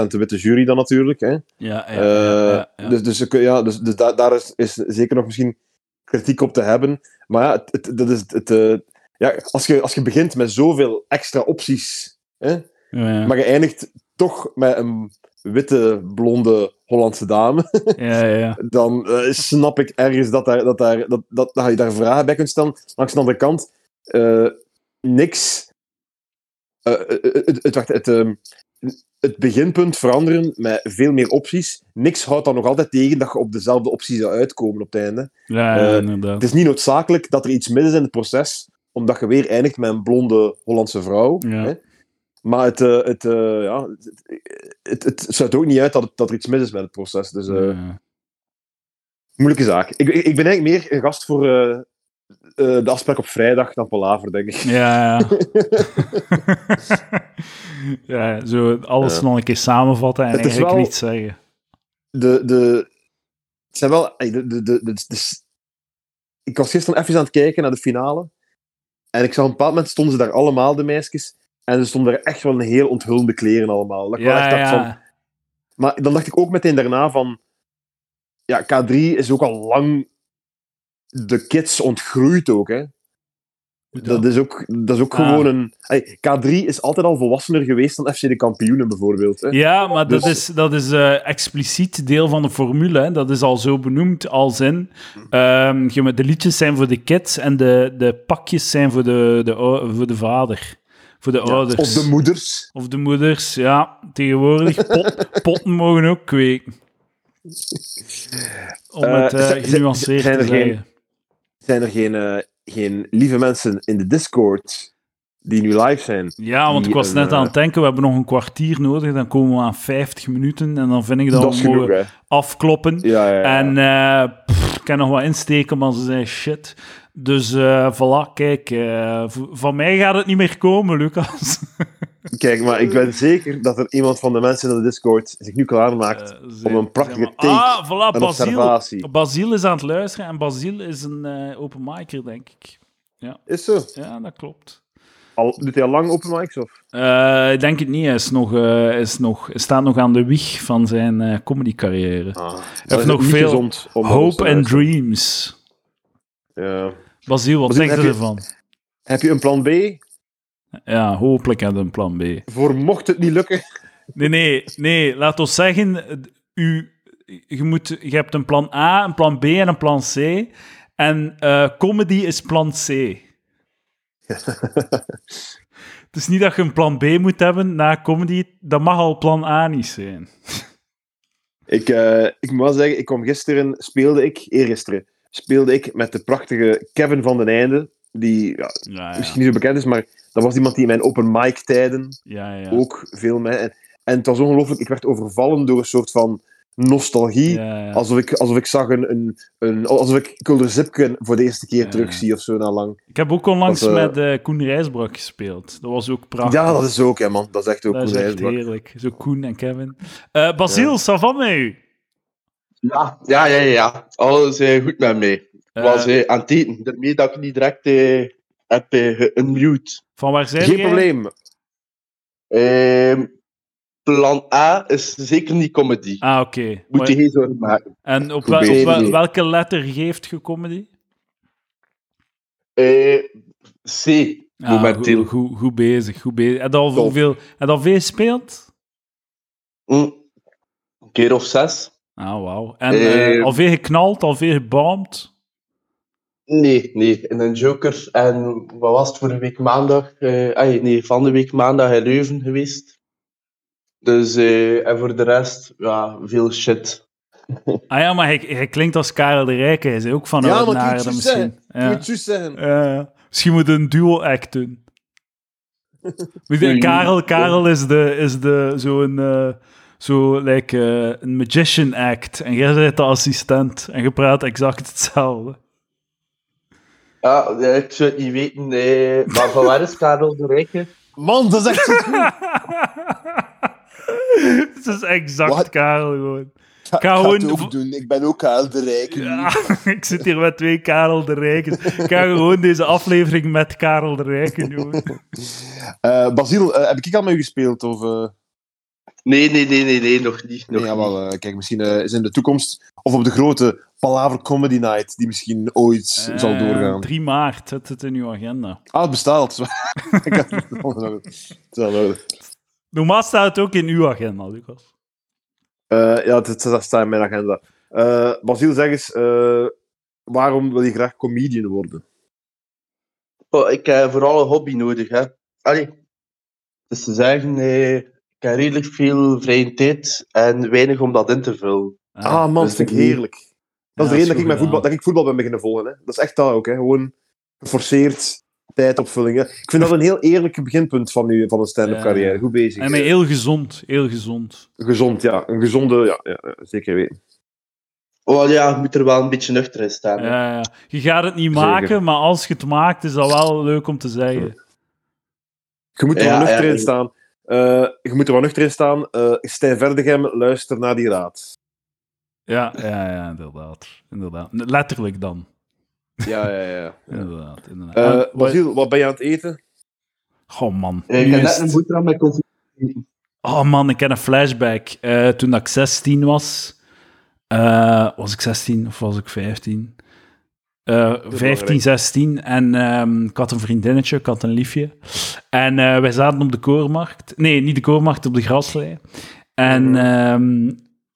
100% de witte jury dan natuurlijk. Hè?
Ja, ja,
Eh,
ja, ja, ja.
Dus, dus, ja, dus, dus da- daar is, is zeker nog misschien kritiek op te hebben. Maar ja, het, het- dat is het, eh, ja als, je, als je begint met zoveel extra opties, hè,
Ja,
maar je eindigt toch met een witte, blonde Hollandse dame,
ja, ja, ja.
dan eh, snap ik ergens dat, daar, dat, daar, dat, dat, dat je daar vragen bij kunt stellen. Langs de andere kant, niks. Eh, eh, het, het, wacht, het, ehm, het beginpunt veranderen met veel meer opties. Niks houdt dan nog altijd tegen dat je op dezelfde optie zou uitkomen op het einde.
Ja, ja,
Eh,
inderdaad.
Het is niet noodzakelijk dat er iets mis is in het proces, omdat je weer eindigt met een blonde Hollandse vrouw.
Ja.
Hè? Maar het, eh, het, eh, ja, het, het, sluit ook niet uit dat, het- dat er iets mis is met het proces. Dus eh,
Ja.
moeilijke zaak. Ik, ik ik ben eigenlijk meer een gast voor eh, de afspraak op vrijdag dan Palaver, denk ik.
Ja, ja. ja, zo alles
Ja.
nog een keer samenvatten en eigenlijk
wel-
niet zeggen.
De, de, het zijn wel... De, de, de, ik was gisteren even aan het kijken naar de finale. En ik zag op een bepaald moment stonden ze daar allemaal, de meisjes. En ze stonden er echt wel in heel onthullende kleren allemaal. Dat wel echt
Ja,
van,
ja.
Maar dan dacht ik ook meteen daarna van... Ja, K3 is ook al lang de kids ontgroeid ook, hè. Dat is ook, dat is ook
Ah.
gewoon een... Ey, K3 is altijd al volwassener geweest dan FC de kampioenen, bijvoorbeeld. Hè.
Ja, maar dat
Dus-
is, dat is eh, expliciet deel van de formule. Hè. Dat is al zo benoemd als in... ehm, de liedjes zijn voor de kids en de, de pakjes zijn voor de, de, voor de vader. Voor de
Ja,
ouders.
Of de moeders.
Of de moeders, ja. Tegenwoordig pot, potten mogen ook kweken. Om
Eh,
het eh, genuanceerd te
geen-
zeggen.
Zijn er geen, eh, geen lieve mensen in de Discord die nu live zijn?
Ja, want ik was
een,
net aan
eh,
het denken, we hebben nog een kwartier nodig, dan komen we aan 50 minuten en dan vind ik dat,
Dat
we mogen afkloppen.
Ja, ja, ja.
En eh, pff, ik kan nog wat insteken, maar ze zei shit. Dus eh voilà, kijk, eh, van mij gaat het niet meer komen, Lucas.
Kijk, maar ik ben zeker dat er iemand van de mensen in de Discord zich nu klaarmaakt
Eh,
om een prachtige
zeg maar-
take,
Ah, voilà,
een
Basiel.
observatie.
Basiel is aan het luisteren en Basiel is een eh open micer, denk ik.
Is zo?
Ja, dat klopt.
Al, doet hij al lang open mics? Of?
Eh, ik denk het niet. Hij, is nog, hij is nog, hij staat nog aan de wieg van zijn eh comedy-carrière.
Ah,
heeft nog veel Hope and
luisteren.
Dreams.
Ja.
Basiel, wat
Basiel,
denk je- ervan?
Heb je een plan B?
Ja, hopelijk had een plan B.
Voor mocht het niet lukken.
Nee, nee, nee. Laat ons zeggen, eh, u, je, moet, je hebt een plan A, een plan B en een plan C. En eh, comedy is plan C. Het is niet dat je een plan B moet hebben na comedy. Dat mag al plan A niet zijn.
Ik, eh, ik moet wel zeggen, ik kwam gisteren, speelde ik, eergisteren, speelde ik met de prachtige Kevin van den Einde, die ja,
Ja,
misschien niet zo bekend is, maar dat was iemand die in mijn open mic tijden
ja, ja.
ook veel mee. En, en het was ongelooflijk, ik werd overvallen door een soort van nostalgie.
Ja, ja.
Alsof ik, alsof ik zag een, een, een alsof ik Kulder Zipken voor de eerste keer
Ja.
terugzie of zo na lang.
Ik heb ook onlangs
Dat, eh,
met eh, Koen Rijsbrak gespeeld. Dat was ook prachtig.
Ja, dat is ook, hè, man. Dat is echt ook
Dat is
Koen
echt
Rijsbrak.
heerlijk. Zo Koen en Kevin. Eh Basiel,
Ja.
met u?
Ja, ja, ja, ja. Alles goed met mij. Ik
Eh,
was eh, aan het eten, daarmee dat ik niet direct eh, heb eh, geunmute.
Van waar zijn
Geen
jij?
probleem.
Ehm, plan A is zeker niet comedy.
Ah, oké.
Moet je geen zorgen maken.
En op,
Goed
wel- op
bezig.
wel- welke letter geeft je comedy?
Eh, C,
Ah,
momenteel.
goed, goed, goed bezig, goed bezig. Heb je al,
Top.
hoeveel, heb je al veel gespeeld?
Hm. Een keer of zes?
Ah, wauw. En eh,
Eh,
al veel geknald, al veel gebomd?
Nee, nee, in een Joker. En wat was het voor de week maandag? Eh, nee, van de week maandag in Leuven geweest. Dus, eh, en voor de rest, ja, veel shit.
Ah ja, maar hij, hij klinkt als Karel de Rijke. Hij is ook van
Ja, maar je het
misschien. Ja.
juist zeggen?
Ja, misschien moet een duo-act doen. Karel, Karel is, de, is de, zo'n eh, zo, like, een magician act. En jij bent de assistent. En je praat exact hetzelfde.
Ja, ik zou het niet weten. eh, maar van waar is Karel de Rijke?
Man, dat is echt zo goed.
Het is exact
Wat?
Karel gewoon.
ga,
ga
ga
gewoon-
het ook doen. Ik ben ook Karel de Rijke. nu.
Ja, ik zit hier met twee Karel de Rijken. Ik ga gewoon deze aflevering met Karel de Rijken doen.
Eh, Basiel, eh, heb ik al met u gespeeld? Of, eh,
Nee, nee, nee, nee, nee, nog niet. Nog
nee, ja,
niet.
wel, eh, kijk, misschien eh, is in de toekomst, of op de grote Palaver Comedy Night, die misschien ooit zal
Eh,
doorgaan.
3 maart, zet het in uw agenda.
Ah, het bestaat. Ik had het.
Normaal staat het ook in uw agenda, Lucas.
Eh, ja, dat, dat staat in mijn agenda. Eh Basiel, zeg eens, eh, waarom wil je graag comedian worden?
Oh, ik heb vooral een hobby nodig, hè. Allee. Dus te zeggen, eh, ik heb redelijk veel vrije tijd en weinig om dat in te vullen.
Ah, man,
dus
dat vind ik heerlijk. Dat is de reden dat ik, mijn voetbal, dat ik voetbal ben beginnen volgen. Hè. Dat is echt dat ook. Hè. Gewoon geforceerd tijdopvulling. Hè. Ik vind dat een heel eerlijk beginpunt van, u, van een stand-up
Ja.
carrière. Goed bezig.
En heel gezond, heel gezond.
Gezond, ja. Een gezonde, ja, zeker weten.
Oh ja, je moet er wel een beetje nuchter in staan.
Ja, ja. Je gaat het niet
Zeker.
maken, maar als je het maakt, is dat wel leuk om te zeggen.
Je moet er
Ja,
wel nuchter
ja.
in staan. Eh, je moet er wel nuchter in staan. Eh Stijn Verdegem, luister naar die raad.
Ja, ja, ja, inderdaad. inderdaad. Letterlijk dan.
Ja, ja, ja.
Inderdaad, inderdaad.
Eh Basiel, wat ben je aan het eten?
Goh, man.
Ik heb net een boterham met.
Oh man, ik ken een flashback. Eh, toen dat ik 16 was, eh, was ik 16 of was ik 15? Eh 15, 16. En ehm, ik had een vriendinnetje, ik had een liefje. En eh, wij zaten op de koormarkt. Nee, niet de koormarkt, op de graslei. En ehm,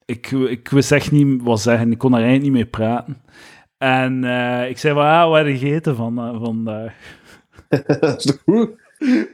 ik, ik wist echt niet wat zeggen. Ik kon daar eigenlijk niet mee praten. En eh, ik zei van, ah, wat heb je gegeten van, eh, vandaag?
dat is toch goed?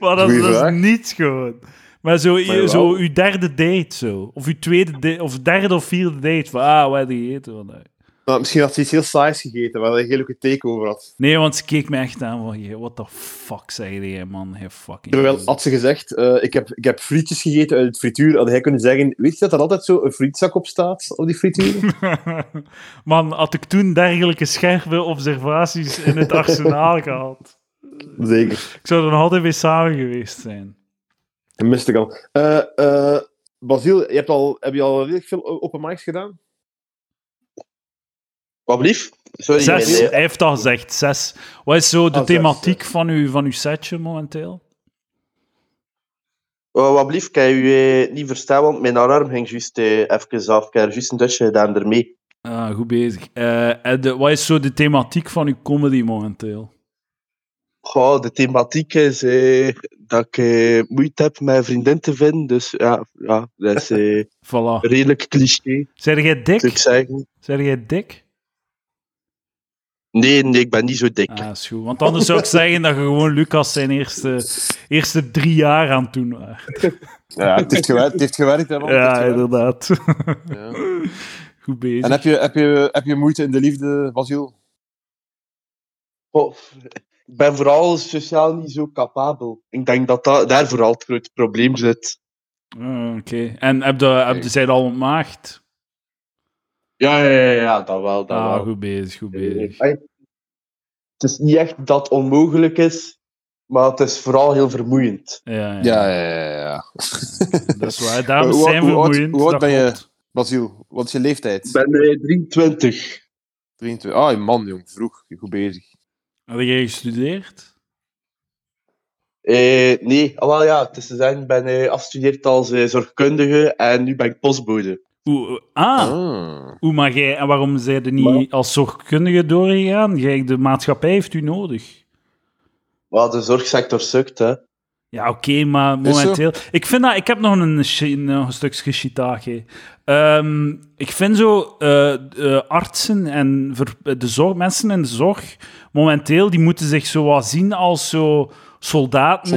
Maar dat,
Goeie
dat
vraag.
is niets gewoon. Maar zo,
jawel.
zo uw derde date zo. Of uw tweede date, of derde of vierde date. Van, ah, wat heb je gegeten vandaag?
Nou, misschien had ze iets heel saais gegeten, waar je een hele leuke take over had.
Nee, want ze keek me echt aan van, "Hey, what the fuck zei jij, man? Hey, fucking...
Terwijl had ze gezegd, eh, ik, heb, ik heb frietjes gegeten uit het frituur, had hij kunnen zeggen, weet je dat er altijd zo een frietzak op staat, op die frituur?
man, had ik toen dergelijke scherpe observaties in het arsenaal gehad.
Zeker.
Ik zou er nog altijd mee samen geweest zijn.
Dat miste ik al. Eh Basiel, je hebt al, heb je al redelijk veel open mics gedaan?
Wat blief? Sorry.
Zes, hij heeft al gezegd, zes. Wat is zo de
Ah, zes,
thematiek van, uw, van uw setje momenteel?
Oh, wat blief? Ik heb je eh, niet verstaan, want mijn alarm ging juist eh, even af. Ik heb juist een dutje gedaan ermee.
Ah, goed bezig. Eh, en de, wat is zo de thematiek van uw comedy momenteel?
Goh, de thematiek is eh, dat ik eh, moeite heb een vriendin te vinden. Dus ja, ja dat is eh,
Voilà.
redelijk cliché,
Zeg jij dik? Zeg jij dik?
Nee, nee, ik ben niet zo dik.
Ah, is goed. Want anders zou ik zeggen dat je gewoon Lucas zijn eerste, eerste drie jaar aan het doen was.
Ja, het heeft gewerkt, het heeft gewerkt hè, man. Het heeft
Ja, inderdaad.
Ja.
Goed bezig.
En heb je, heb, je, heb je moeite in de liefde, Basiel?
Goh, ik ben vooral sociaal niet zo capabel. Ik denk dat, dat daar vooral het grote probleem zit.
Ah, Oké. En heb je, heb je, zij al ontmaagd?
Ja, ja, ja, ja dat wel. Dat
Ah,
wel.
goed bezig, goed bezig.
Het is niet echt dat het onmogelijk is, maar het is vooral heel vermoeiend.
Ja, ja.
Ja, ja, ja. ja.
Dat is waar. Dames zijn
hoe oud-
vermoeiend.
hoe oud ben je? Basiel, wat is je leeftijd?
Ik ben eh, 23.
23. Ah, man, jong, vroeg. Goed bezig.
Heb jij gestudeerd?
Eh, nee, ah, wel ja, het is te zeggen, ik ben eh, afgestudeerd als eh, zorgkundige en nu ben ik postbode.
Oeh, ah,
Ah.
Oeh, maar jij, en waarom zijn je niet als zorgkundige doorgegaan? Jij, de maatschappij heeft u nodig.
Maar de zorgsector sukt, hè.
Ja, oké, maar momenteel... Ik vind dat... Ik heb nog een, shi- nog een stukje shiitake. Ehm ik vind zo... eh, eh, artsen en ver- de zorg, mensen in de zorg... Momenteel, die moeten zich zo wat zien als zo soldaten,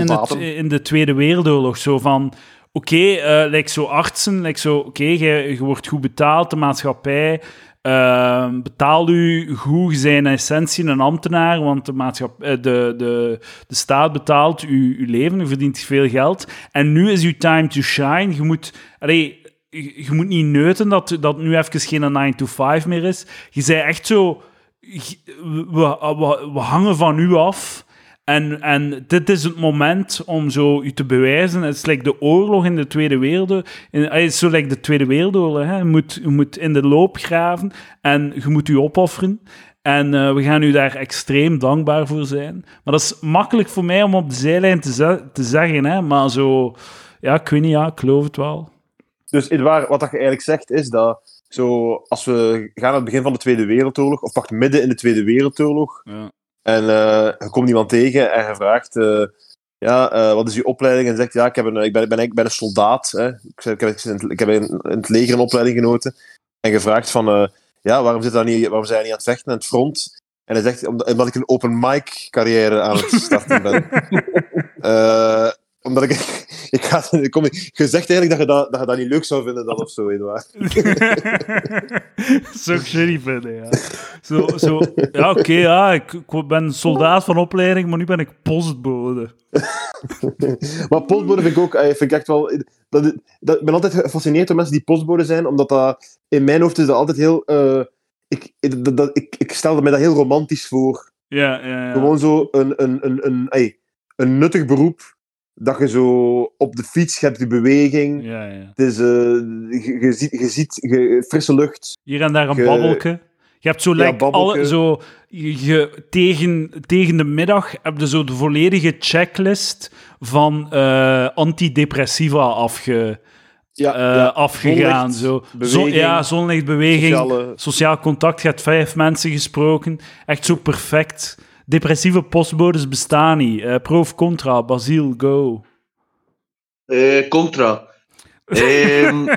in de Tweede Wereldoorlog. Zo van... Oké, eh like zo artsen, like zo... Oké, je, wordt goed betaald, de maatschappij... Ehm betaal u goed, in essentie een ambtenaar, want de, maatschappij, eh, de, de, de staat betaalt uw, uw leven, u verdient veel geld. En nu is uw time to shine. Je moet, allee, je, moet niet neuten dat, dat nu even geen 9 to 5 meer is. Je zei echt zo, we, we, we hangen van u af. En, en dit is het moment om zo u te bewijzen. Het is like de oorlog in de Tweede Wereldoorlog. Eh, het is zo like de Tweede Wereldoorlog. Hè. Je, moet, je moet in de loop graven en je moet u opofferen. En eh, we gaan u daar extreem dankbaar voor zijn. Maar dat is makkelijk voor mij om op de zijlijn te, ze- te zeggen. Hè. Maar zo... Ja, ik weet niet, ja, ik geloof het wel.
Dus Edouard, wat dat je eigenlijk zegt, is dat zo, als we gaan aan het begin van de Tweede Wereldoorlog, of pak midden in de Tweede Wereldoorlog,
Ja.
En eh, je komt iemand tegen en je vraagt, eh, ja, eh, wat is uw opleiding? En zegt, ja, ik, heb een, ik, ben, ik, ben, ik ben een soldaat. Hè. Ik, heb, in het- ik heb in, in het leger een opleiding genoten. En je vraagt van, eh, ja, waarom, zit dat niet, waarom zijn je niet aan het vechten aan het front? En hij zegt, omdat, omdat ik een open mic carrière aan het starten ben. Eh, omdat ik... ik ga, kom, je zegt eigenlijk dat je dat, dat je dat niet leuk zou vinden dan of zo, Edouard.
Ik shitty vinden, ja. Zo, zo, ja, oké, ja, ik, ik ben soldaat van opleiding, maar nu ben ik postbode.
Maar postbode vind ik ook, eh, vind ik echt wel. Dat, dat, ik ben altijd gefascineerd door mensen die postbode zijn, omdat dat in mijn hoofd is dat altijd heel. eh, ik, dat, dat, ik, ik stelde mij dat heel romantisch voor.
Ja, ja, ja.
Gewoon zo een, een, een, een, ey, een nuttig beroep. Dat je zo op de fiets je hebt, die beweging.
ja, ja.
Het is, eh, je, je ziet, je ziet je- frisse lucht.
Hier en daar een babbelke. Je hebt zo,
Ja,
like, alle, zo je, tegen, tegen de middag heb je zo de volledige checklist van eh, antidepressiva afge,
Ja,
eh,
ja.
afgegaan.
Zonlicht,
Zo. Zo,
beweging,
ja, zonlichtbeweging,
sociale-
sociaal contact. Je hebt vijf mensen gesproken. Echt zo perfect. Depressieve postbodes bestaan niet. Eh, pro of contra, Basiel, go.
Eh, contra. Ehm,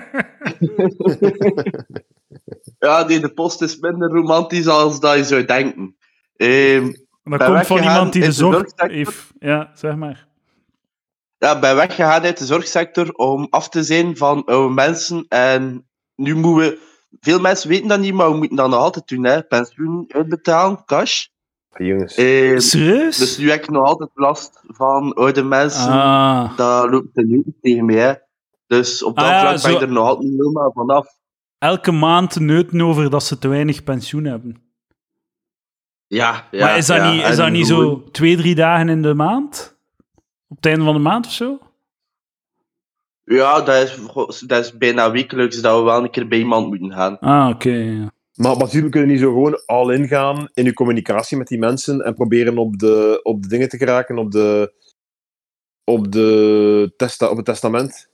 ja, nee, de post is minder romantisch als dat je zou denken. Ehm,
Dat
Ben
komt van iemand die de zorg heeft. Ja, zeg maar.
ja, ben weggegaan uit de zorgsector om af te zijn van oude mensen. En nu moeten we... Veel mensen weten dat niet, maar we moeten dat nog altijd doen. Hè. Pensioen uitbetalen, cash.
Jongens.
Serieus?
dus nu heb ik nog altijd last van oude mensen.
ah.
Dat loopt er niet tegen mij. Hè. Dus op dat
Ah, ja,
vlak ben
zo-
ik er nog altijd niet helemaal vanaf.
Elke maand neuten over dat ze te weinig pensioen hebben.
Ja, ja,
maar is dat
ja,
niet, is dat niet zo twee, drie dagen in de maand? Op het einde van de maand of zo?
Ja, dat is, dat is bijna wekelijks dat we wel een keer bij iemand moeten gaan.
Ah, oké. ja.
Maar Basiel, kun je niet zo gewoon all in gaan in je communicatie met die mensen en proberen op de, op de dingen te geraken, op, de, op, de testa, op het testament?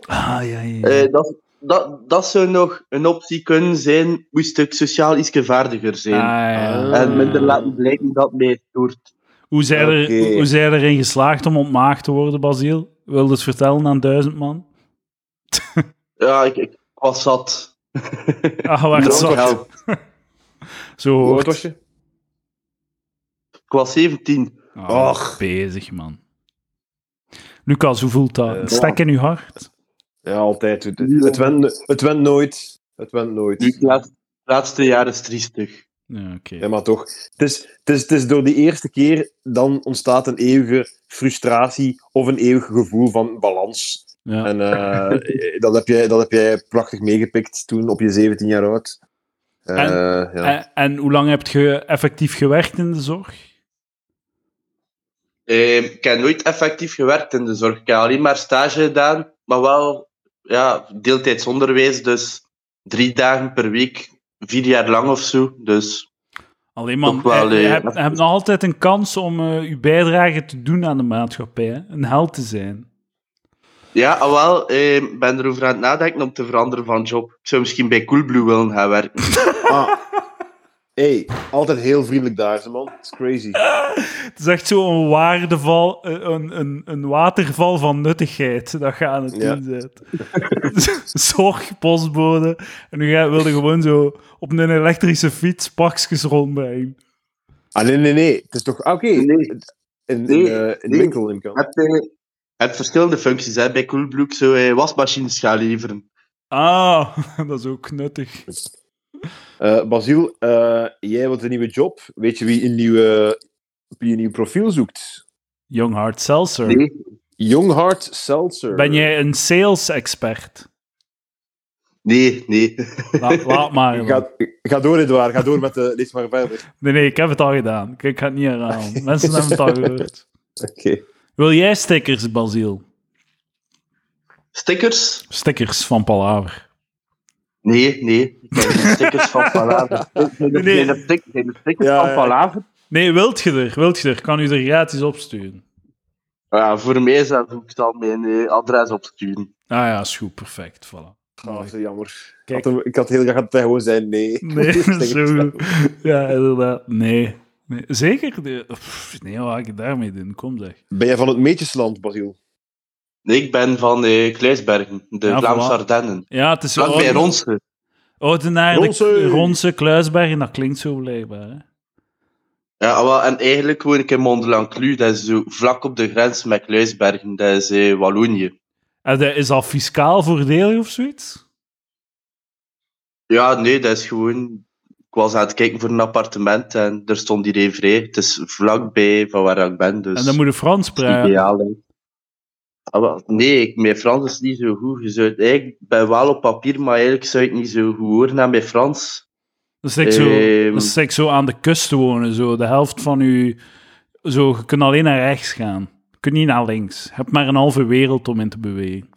Ah, ja, ja.
Eh, dat, dat, dat zou nog een optie kunnen zijn, moest ik sociaal iets vaardiger zijn.
Ah, ja.
En minder laten blijken dat mij stoort.
Hoe zijn er,
Oké.
hoe- zijn er erin geslaagd om ontmaagd te worden, Basiel? Wil je het vertellen aan duizend man?
Ja, ik, ik was zat.
Ah, waar het zat. Zo
Hoe oud was je?
Ik was 17.
Ah,
Och.
Bezig, man. Lucas, hoe voelt dat? Een stek in uw hart?
Ja, altijd. Het, het, went, het went nooit. Het went nooit.
Het laatste, laatste jaar is triestig.
Ja, oké.
Ja, maar toch. Het is, het, is, het is door die eerste keer dan ontstaat een eeuwige frustratie of een eeuwig gevoel van balans.
Ja.
En eh, dat, heb jij, dat heb jij prachtig meegepikt toen op je 17 jaar oud. Eh,
En-
ja.
En, en hoe lang heb je effectief gewerkt in de zorg?
Eh, ik heb nooit effectief gewerkt in de zorg. Ik heb alleen maar stage gedaan, maar wel ja, deeltijdsonderwijs. Dus drie dagen per week, vier jaar lang of zo. Dus
Alleen man,
wel,
je, je
eh,
hebt, je hebt nog altijd een kans om eh, je bijdrage te doen aan de maatschappij. Hè? Een held te zijn.
Ja, ah, wel, eh, ik ben erover aan het nadenken om te veranderen van job. Ik zou misschien bij Coolblue willen gaan werken.
Ah. Hey, altijd heel vriendelijk daar, ze man. Het is crazy.
Het is echt zo'n waardeval, eh, een, een, een waterval van nuttigheid dat je aan het
Ja.
doen bent. Zorg, postbode. En nu ga- wilde gewoon zo op een elektrische fiets pakjes rondbrengen.
Ah, nee, nee, nee. Het is toch... ah, Oké.
Nee.
In, in,
Nee,
eh, in
nee.
winkel in kan.
eh, je hebt verschillende functies. Hè. Bij Coolblue zo eh, wasmachines gaan leveren.
Ah, dat is ook nuttig.
Eh Basiel, eh, jij wilt een nieuwe job. Weet je wie een, nieuwe, wie een nieuw profiel zoekt?
Young Hard Seltzer.
Nee.
Young Heart Seltzer.
Ben jij een sales-expert?
Nee, nee.
La- laat maar.
Ga, ga door, Edouard. Ga door met de... Lees maar verder.
Nee, nee, ik heb het al gedaan. Ik, ik ga het niet herhalen. Mensen hebben het al gehoord.
Oké.
Wil jij stickers, Basiel?
Stickers?
Stickers van Palaver.
Nee, nee. Ik heb geen stickers van Palaver. Er-
Nee.
er stickers
Ja,
van. Palaver?
Nee, wilt je er? Wilt je er? Kan u er gratis opsturen?
Ja, voor mij zelf hoef ik dan mijn eh, adres opsturen.
Ah ja, is goed. Perfect. Voilà.
Oh, zo jammer. Ik had, hem- ik had heel graag dat hij gewoon zei nee.
Nee, zo
het.
goed. Ja, inderdaad. Nee. Nee. Zeker? De- Pff, Nee, wat ga ik daarmee doen? Kom zeg.
Ben jij van het Meetjesland, Basiel?
Nee, ik ben van eh Kluisbergen, de
Ja,
Vlaamse. Ardennen.
Ja, het is
Vlak bij
Oude-
Ronse.
Oudenaarde,
Ronse.
Ronse, Kluisbergen. Dat klinkt zo blijkbaar. Hè?
Ja, wel, en eigenlijk woon ik in Mont-de-Lanclu. Dat is zo vlak op de grens met Kluisbergen. Dat is eh, Wallonië.
En dat is al fiscaal voordelig of zoiets?
Ja, nee, dat is gewoon... Ik was aan het kijken voor een appartement en er stond hier één vrij. Het is vlakbij van waar ik ben, dus...
En dan moet je Frans
hè. Ah, nee, ik, mijn Frans is niet zo goed. Je zou ik ben wel op papier, maar eigenlijk zou ik niet zo goed horen aan mijn Frans.
Dat is like zo,
Ehm.
dat is like zo aan de kust wonen. Zo. De helft van je... Zo, je kunt alleen naar rechts gaan. Je kunt niet naar links. Je hebt maar een halve wereld om in te bewegen.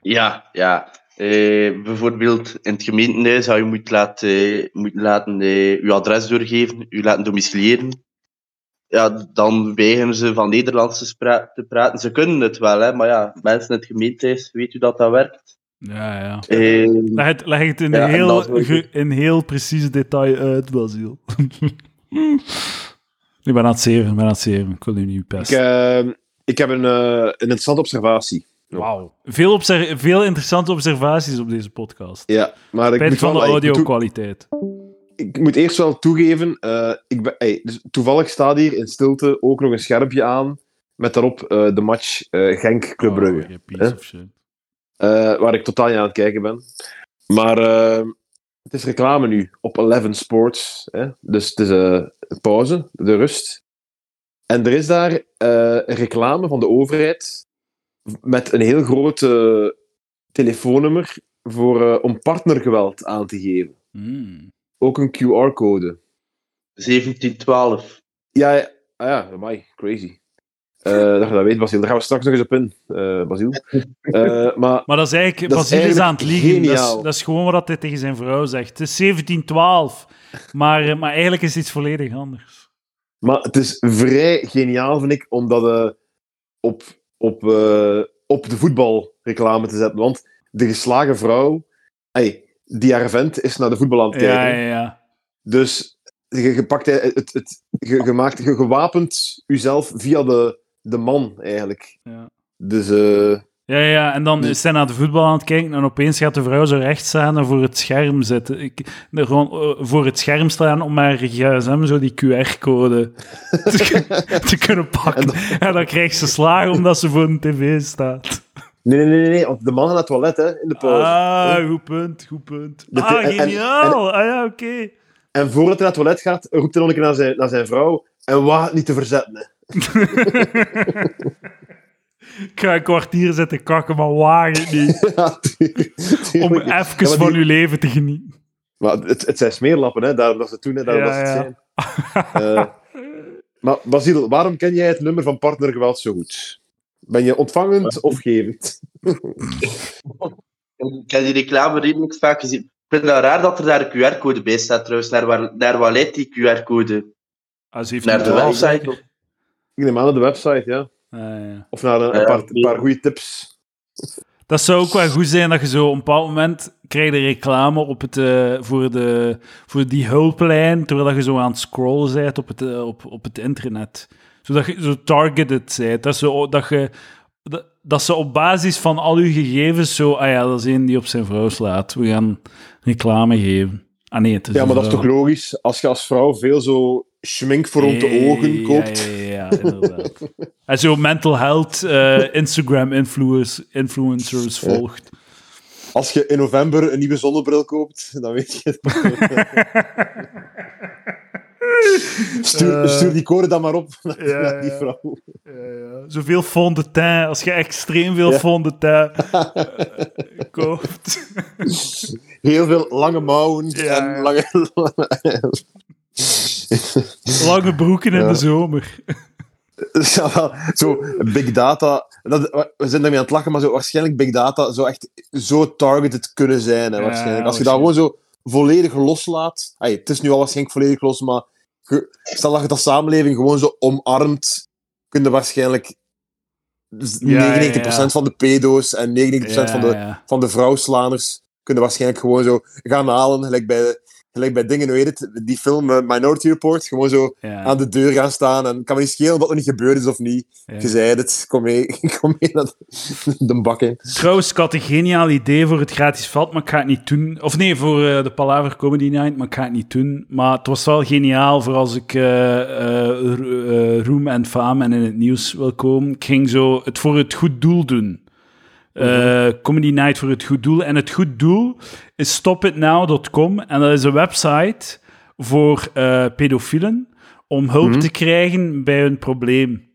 Ja, ja. Eh, bijvoorbeeld in het gemeentehuis zou je moet laten, moet laten eh, je adres doorgeven, je laten domiciliëren. Ja, dan weigeren ze van Nederlands te, spra- te praten. Ze kunnen het wel, hè, maar ja, mensen in het gemeentehuis, weet u dat dat werkt?
Ja, ja.
Eh,
Leg het, leg het in,
Ja,
heel, ge- in heel precies detail uit, Basiel. ik ben aan het zeven, ik ben aan het zeven. Ik wil u niet
Ik,
pesten.
eh, ik heb een, eh, een interessante observatie.
Wauw. Veel, veel interessante observaties op deze podcast.
Ja, maar ik
Spijt van de
wel,
audio-kwaliteit.
ik moet eerst wel toegeven, eh, ik ben, dus toevallig staat hier in stilte ook nog een schermpje aan met daarop eh, de match eh, Genk-Club Brugge.
Oh, shit.
Eh, waar ik totaal niet aan het kijken ben. Maar het is reclame nu op Eleven Sports. Hè? Dus het is pauze, de rust. En er is daar een reclame van de overheid met een heel groot eh, telefoonnummer voor, eh, om partnergeweld aan te geven.
Hmm.
Ook een QR-code.
1712.
Ja, ja, ah ja, amai, crazy. Eh, dat je dat weet, Basiel. Daar gaan we straks nog eens op in, eh Basiel. Eh, maar
Maar dat is eigenlijk...
Dat is
Basiel is aan het liegen. Dat is,
geniaal.
dat is gewoon wat hij tegen zijn vrouw zegt. Het is 1712. Maar, eh, maar eigenlijk is het iets volledig anders.
Maar het is vrij geniaal, vind ik, om dat eh, op, op, eh, op de voetbalreclame te zetten. Want de geslagen vrouw, ey, die haar vent is naar de voetbal aan het kijken.
Ja, ja, ja.
Dus je, je, pakt, eh, het, het, je, je, maakt, je gewapend jezelf via de, de man, eigenlijk.
Ja.
Dus eh,
Ja, ja, en dan is hij naar de voetbal aan het kijken en opeens gaat de vrouw zo recht staan en voor het scherm zitten. Ik, gewoon eh, voor het scherm staan om haar gsm zo die QR-code te, te kunnen pakken. En dan, krijgt ze slagen omdat ze voor een tv staat.
nee, nee, nee, nee, want de man naar het toilet, hè, in de pauze.
Ah, goed punt, goed punt.
De-
Ah,
en- en-
geniaal. Ah ja, oké.
En voordat hij naar het toilet gaat, roept hij nog een keer naar zijn, naar zijn vrouw en wacht niet te verzetten. hè.
Ik ga een kwartier zitten kakken, maar waag het niet.
Ja, tuurlijk,
Om even
Ja,
van uw leven te genieten.
Maar het, het zijn smeerlappen, hè, daarom dat ze het daarom
Ja,
dat ze het zijn. Eh, maar Basil, waarom ken jij het nummer van partnergeweld zo goed? Ben je ontvangend of gevend?
Ik heb die reclame redelijk vaak gezien. Ik vind het raar dat er daar een QR-code bij staat trouwens. Naar waar, naar waar leidt die QR-code?
Ah,
Naar de
taal,
website?
Ik neem aan de website, ja.
Ah, ja.
Of naar een, een
Ja,
paar, een paar goede tips.
Dat zou ook wel goed zijn dat je zo op een bepaald moment krijg je reclame op het, eh, voor, de, voor die hulplijn, terwijl je zo aan het scrollen bent op het, eh, op, op het internet. Zodat je zo targeted bent. Dat, zo, dat, je, dat, dat ze op basis van al je gegevens zo... Ah ja, dat is een die op zijn vrouw slaat. We gaan reclame geven. Ah nee, het is
Ja, maar dat is toch logisch? Als je als vrouw veel zo schmink voor rond de ogen koopt.
Ja, ja, ja, inderdaad. en zo mental health eh, Instagram influencers, influencers volgt.
Als je in november een nieuwe zonnebril koopt, dan weet je het. Stuur,
Eh.
stuur die code dan maar op naar,
Ja,
naar die vrouw.
Ja, ja. Zoveel fond de teint. Als je extreem veel fond de teint eh, koopt.
Heel veel lange mouwen en lange...
Lange broeken in
Ja.
de zomer.
Ja, zo big data. Dat, we zijn daarmee aan het lachen, maar zo, waarschijnlijk big data zou echt zo targeted kunnen zijn. Hè,
Ja,
waarschijnlijk. Als je dat gewoon zo volledig loslaat. Ay, het is nu al waarschijnlijk volledig los, maar stel dat je dat samenleving gewoon zo omarmt, kun je waarschijnlijk
Ja,
99%
ja, ja.
van de pedo's en 99% van de, van de vrouwslaners kunnen waarschijnlijk gewoon zo gaan halen, gelijk bij, gelijk bij dingen, hoe heet het, die film eh, Minority Report, gewoon zo
Ja,
aan de deur gaan staan en kan me niet schelen dat er niet gebeurd is of niet.
ja.
Je zei het, kom mee, kom mee naar de, de bak in.
Trouwens, ik had een geniaal idee voor het gratis veld, maar ik ga het niet doen. Of nee, voor eh, de Palaver Comedy Night, maar ik ga het niet doen. Maar het was wel geniaal voor als ik eh, roem en faam en in het nieuws wil komen. Ik ging zo het voor het goed doel doen. Eh, Comedy Night voor het goed doel. En het goed doel is stopitnow.com. En dat is een website voor eh, pedofielen om hulp te krijgen bij hun probleem.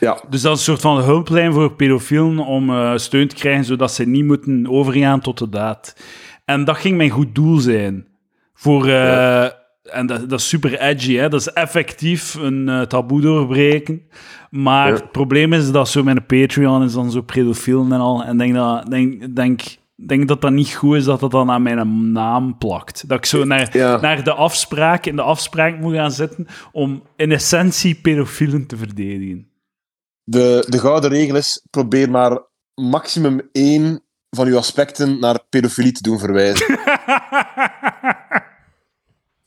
Ja,
Dus dat is een soort van hulplijn voor pedofielen om eh, steun te krijgen, zodat ze niet moeten overgaan tot de daad. En dat ging mijn goed doel zijn. Voor, En dat, dat is super edgy, hè? dat is effectief een eh, taboe doorbreken. Maar
Ja.
het probleem is dat zo met een Patreon is dan zo pedofielen en al. En denk dat, denk, denk, denk dat dat niet goed is dat dat dan aan mijn naam plakt. Dat ik zo naar,
Ja.
naar de afspraak, in de afspraak moet gaan zitten om in essentie pedofielen te verdedigen.
de, de gouden regel is, probeer maar maximum één van uw aspecten naar pedofilie te doen verwijzen.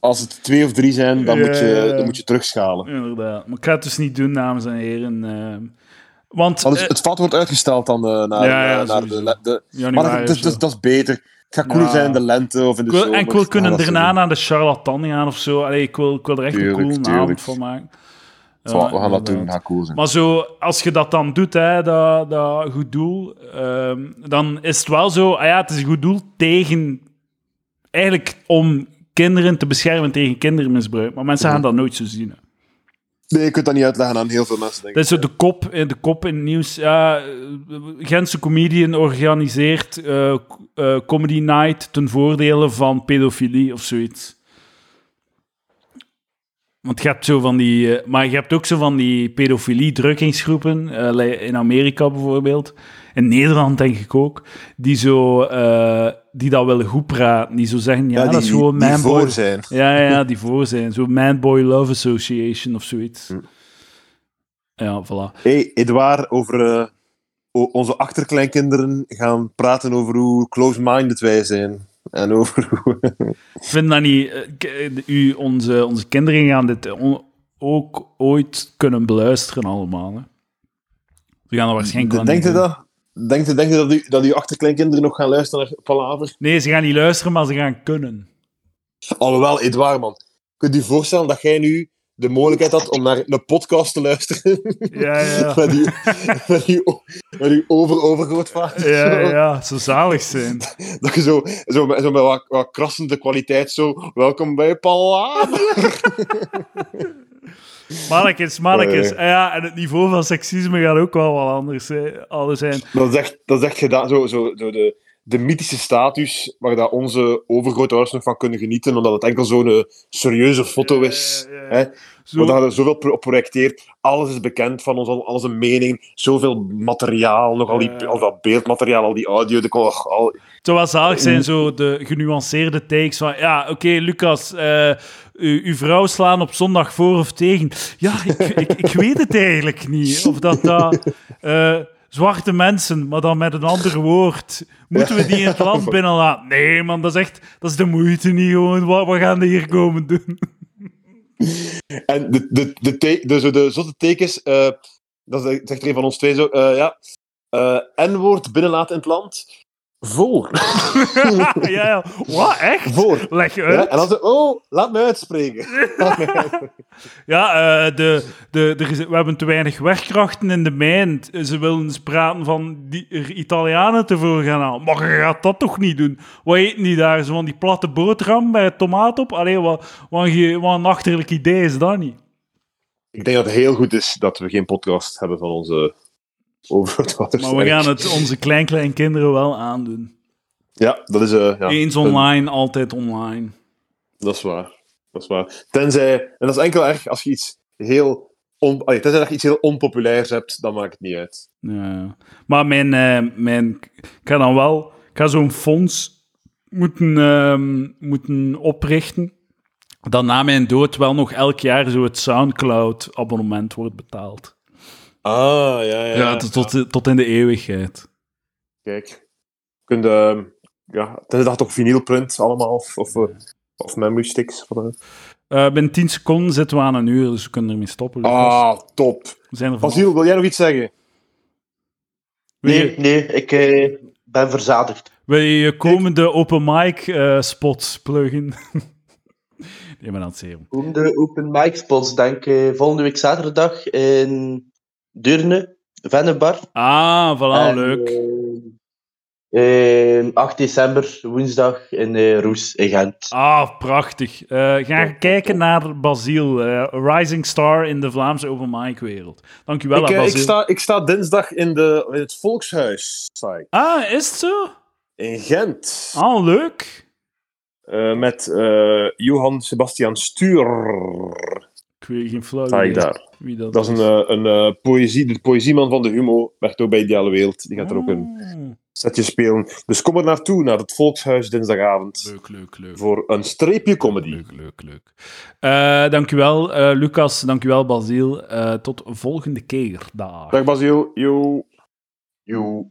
Als het twee of drie zijn, dan, moet, je, dan moet je terugschalen.
Inderdaad. Maar ik ga het dus niet doen, dames en heren. eh. want
Want het,
eh,
het vat wordt uitgesteld dan eh, naar,
Ja,
eh, naar de, de... Maar dat, dat, is beter. Het gaat cooler
Ja.
zijn in de lente of in de zomer.
en ik wil kunnen daarna naar de charlatan gaan of zo. Allee, ik, wil, ik wil er echt
Tuurlijk,
een coole
tuurlijk.
avond van maken.
Zo, we gaan dat doen, gaat cool zijn.
Maar zo, als je dat dan doet, hè, dat, dat goed doel, ehm, dan is het wel zo, ah ja, het is een goed doel tegen, eigenlijk om kinderen te beschermen tegen kindermisbruik. Maar mensen gaan dat nooit zo zien. Hè.
Nee, je kunt dat niet uitleggen aan heel veel mensen, denk
Dat is zo de kop, de kop in het nieuws. Ja, eh, Gentse comedian organiseert eh, eh, comedy night ten voordele van pedofilie of zoiets. Want je hebt zo van die... eh, maar je hebt ook zo van die pedofilie-drukkingsgroepen, eh, li- in Amerika bijvoorbeeld. In Nederland denk ik ook. Die zo... eh, die dat willen goed praten. Die zo zeggen, ja,
die,
dat is gewoon mijn
voor zijn.
Ja, ja, die voor zijn. Zo Man Boy Love Association of zoiets.
Hm.
Ja, voilà.
hey, Edouard, over eh, onze achterkleinkinderen gaan praten over hoe close-minded wij zijn. En over hoe...
Ik vind dat niet... eh, U, onze, onze kinderen gaan dit ook ooit kunnen beluisteren allemaal. Hè. Ze gaan dat waarschijnlijk
Denkt
niet
je dat? Denkt je, denkt je dat, u, dat uw achterkleinkinderen nog gaan luisteren naar Palaver?
Nee, ze gaan niet luisteren, maar ze gaan kunnen.
Alhoewel, Edouard, man. Kunt u je voorstellen dat jij nu de mogelijkheid had om naar een podcast te luisteren?
Ja, ja.
met, uw, met, uw, met uw over-overgrootvader?
Ja, ja, zou zalig zijn.
Dat je zo, zo, met, zo met wat, wat krassende kwaliteit zo... Welkom bij Palaver.
Mannekes, mannekes.
Eh.
Ja, en het niveau van seksisme gaat ook wel wat anders zijn. Alles zijn.
Dat is echt, dat is echt gedaan. Zo, zo, zo de, de mythische status waar dat onze overgrootouders nog van kunnen genieten, omdat het enkel zo'n serieuze foto is.
Ja, ja? Zo,
Waar er zoveel pro- projecteert. Alles is bekend van ons, al, al zijn mening. Zoveel materiaal, nog al, die, al dat beeldmateriaal, al die audio. De, al,
Het zou wel zalig zijn, zo de genuanceerde takes van... Ja, oké, Lucas, eh, u- uw vrouw slaan op zondag voor of tegen. Ja, ik, ik, ik weet het eigenlijk niet. Of dat dat... eh, zwarte mensen, maar dan met een ander woord. Moeten we die in het land binnenlaten? Nee, man, dat is echt... Dat is de moeite niet gewoon. Wat, wat gaan die hier komen doen?
En de, de, de, te- zo de zotte tekens, eh, dat zegt er een van ons twee zo, eh, ja, eh, N-woord binnenlaten in het land. Voor.
ja, ja. Wat, echt?
Voor.
Leg je
Ja,
uit.
en dan zo, oh, laat me uitspreken. Laat me uitspreken.
Ja, eh, de, de, er is- we hebben te weinig werkkrachten in de mijn. Ze willen eens praten van die, er Italianen te voor gaan halen. Maar je gaat dat toch niet doen? Wat eten die daar? Zo van die platte boterham bij tomaat op? Allee, wat, wat, een ge- wat een achterlijk idee is dat niet?
Ik denk dat het heel goed is dat we geen podcast hebben van onze over het
Maar we gaan het onze klein-kleinkinderen wel aandoen.
Ja, dat is... eh ja,
Eens online, altijd online.
Dat is waar. Dat is waar. Tenzij... En dat is enkel erg als je iets heel... On, allee, tenzij dat je iets heel onpopulairs hebt, dan maakt het niet uit.
Ja. Maar mijn, eh, mijn, ik ga dan wel, ik ga zo'n fonds moeten, ehm, moeten oprichten. Dat na mijn dood wel nog elk jaar zo het Soundcloud-abonnement wordt betaald.
Ah, ja, ja.
Ja, tot, tot, tot in de eeuwigheid.
Kijk. Kun je... Ja, tenzij dat toch vinylprint allemaal, of, of, eh, of memory sticks.
Eh, binnen 10 seconden zitten we aan een uur, dus we kunnen ermee stoppen.
Ah, top.
zijn er
Basiel, wil jij nog iets zeggen?
Nee, nee, ik eh, ben verzadigd.
Wil je je komende open mic eh, spots pluggen? nee, maar aan het zeven.
Om de open mic spots, denk ik, volgende week zaterdag in Deurne, Vennebar.
Ah, voilà,
En,
leuk.
eh, eh, 8 december, woensdag, in eh, Roes, in Gent.
Ah, prachtig. Eh, ga kijken naar Basiel, eh, rising star in de Vlaamse open mic wereld. Dankjewel,
Ik, eh,
Basiel.
ik, sta, ik sta dinsdag in, de, in het Volkshuis, sta ik,
Ah, is het zo?
in Gent.
Ah, leuk.
Eh, met eh, Johan Sebastian Stuur.
Weet geen flauw
ik
idee
daar.
wie dat,
Dat is een, eh, een eh, poëzie, de poëzieman van de Humo. Werkt ook bij Ideale Wereld. Die gaat er ook een
Ah,
setje spelen. Dus kom er naartoe, naar het Volkshuis dinsdagavond.
Leuk, leuk, leuk.
Voor een streepje comedy.
Leuk, leuk, leuk. Eh, dankjewel, eh Lucas. Dankjewel, Basiel. Tot volgende keer. Dag.
Dag Basiel. Yo.
Joe.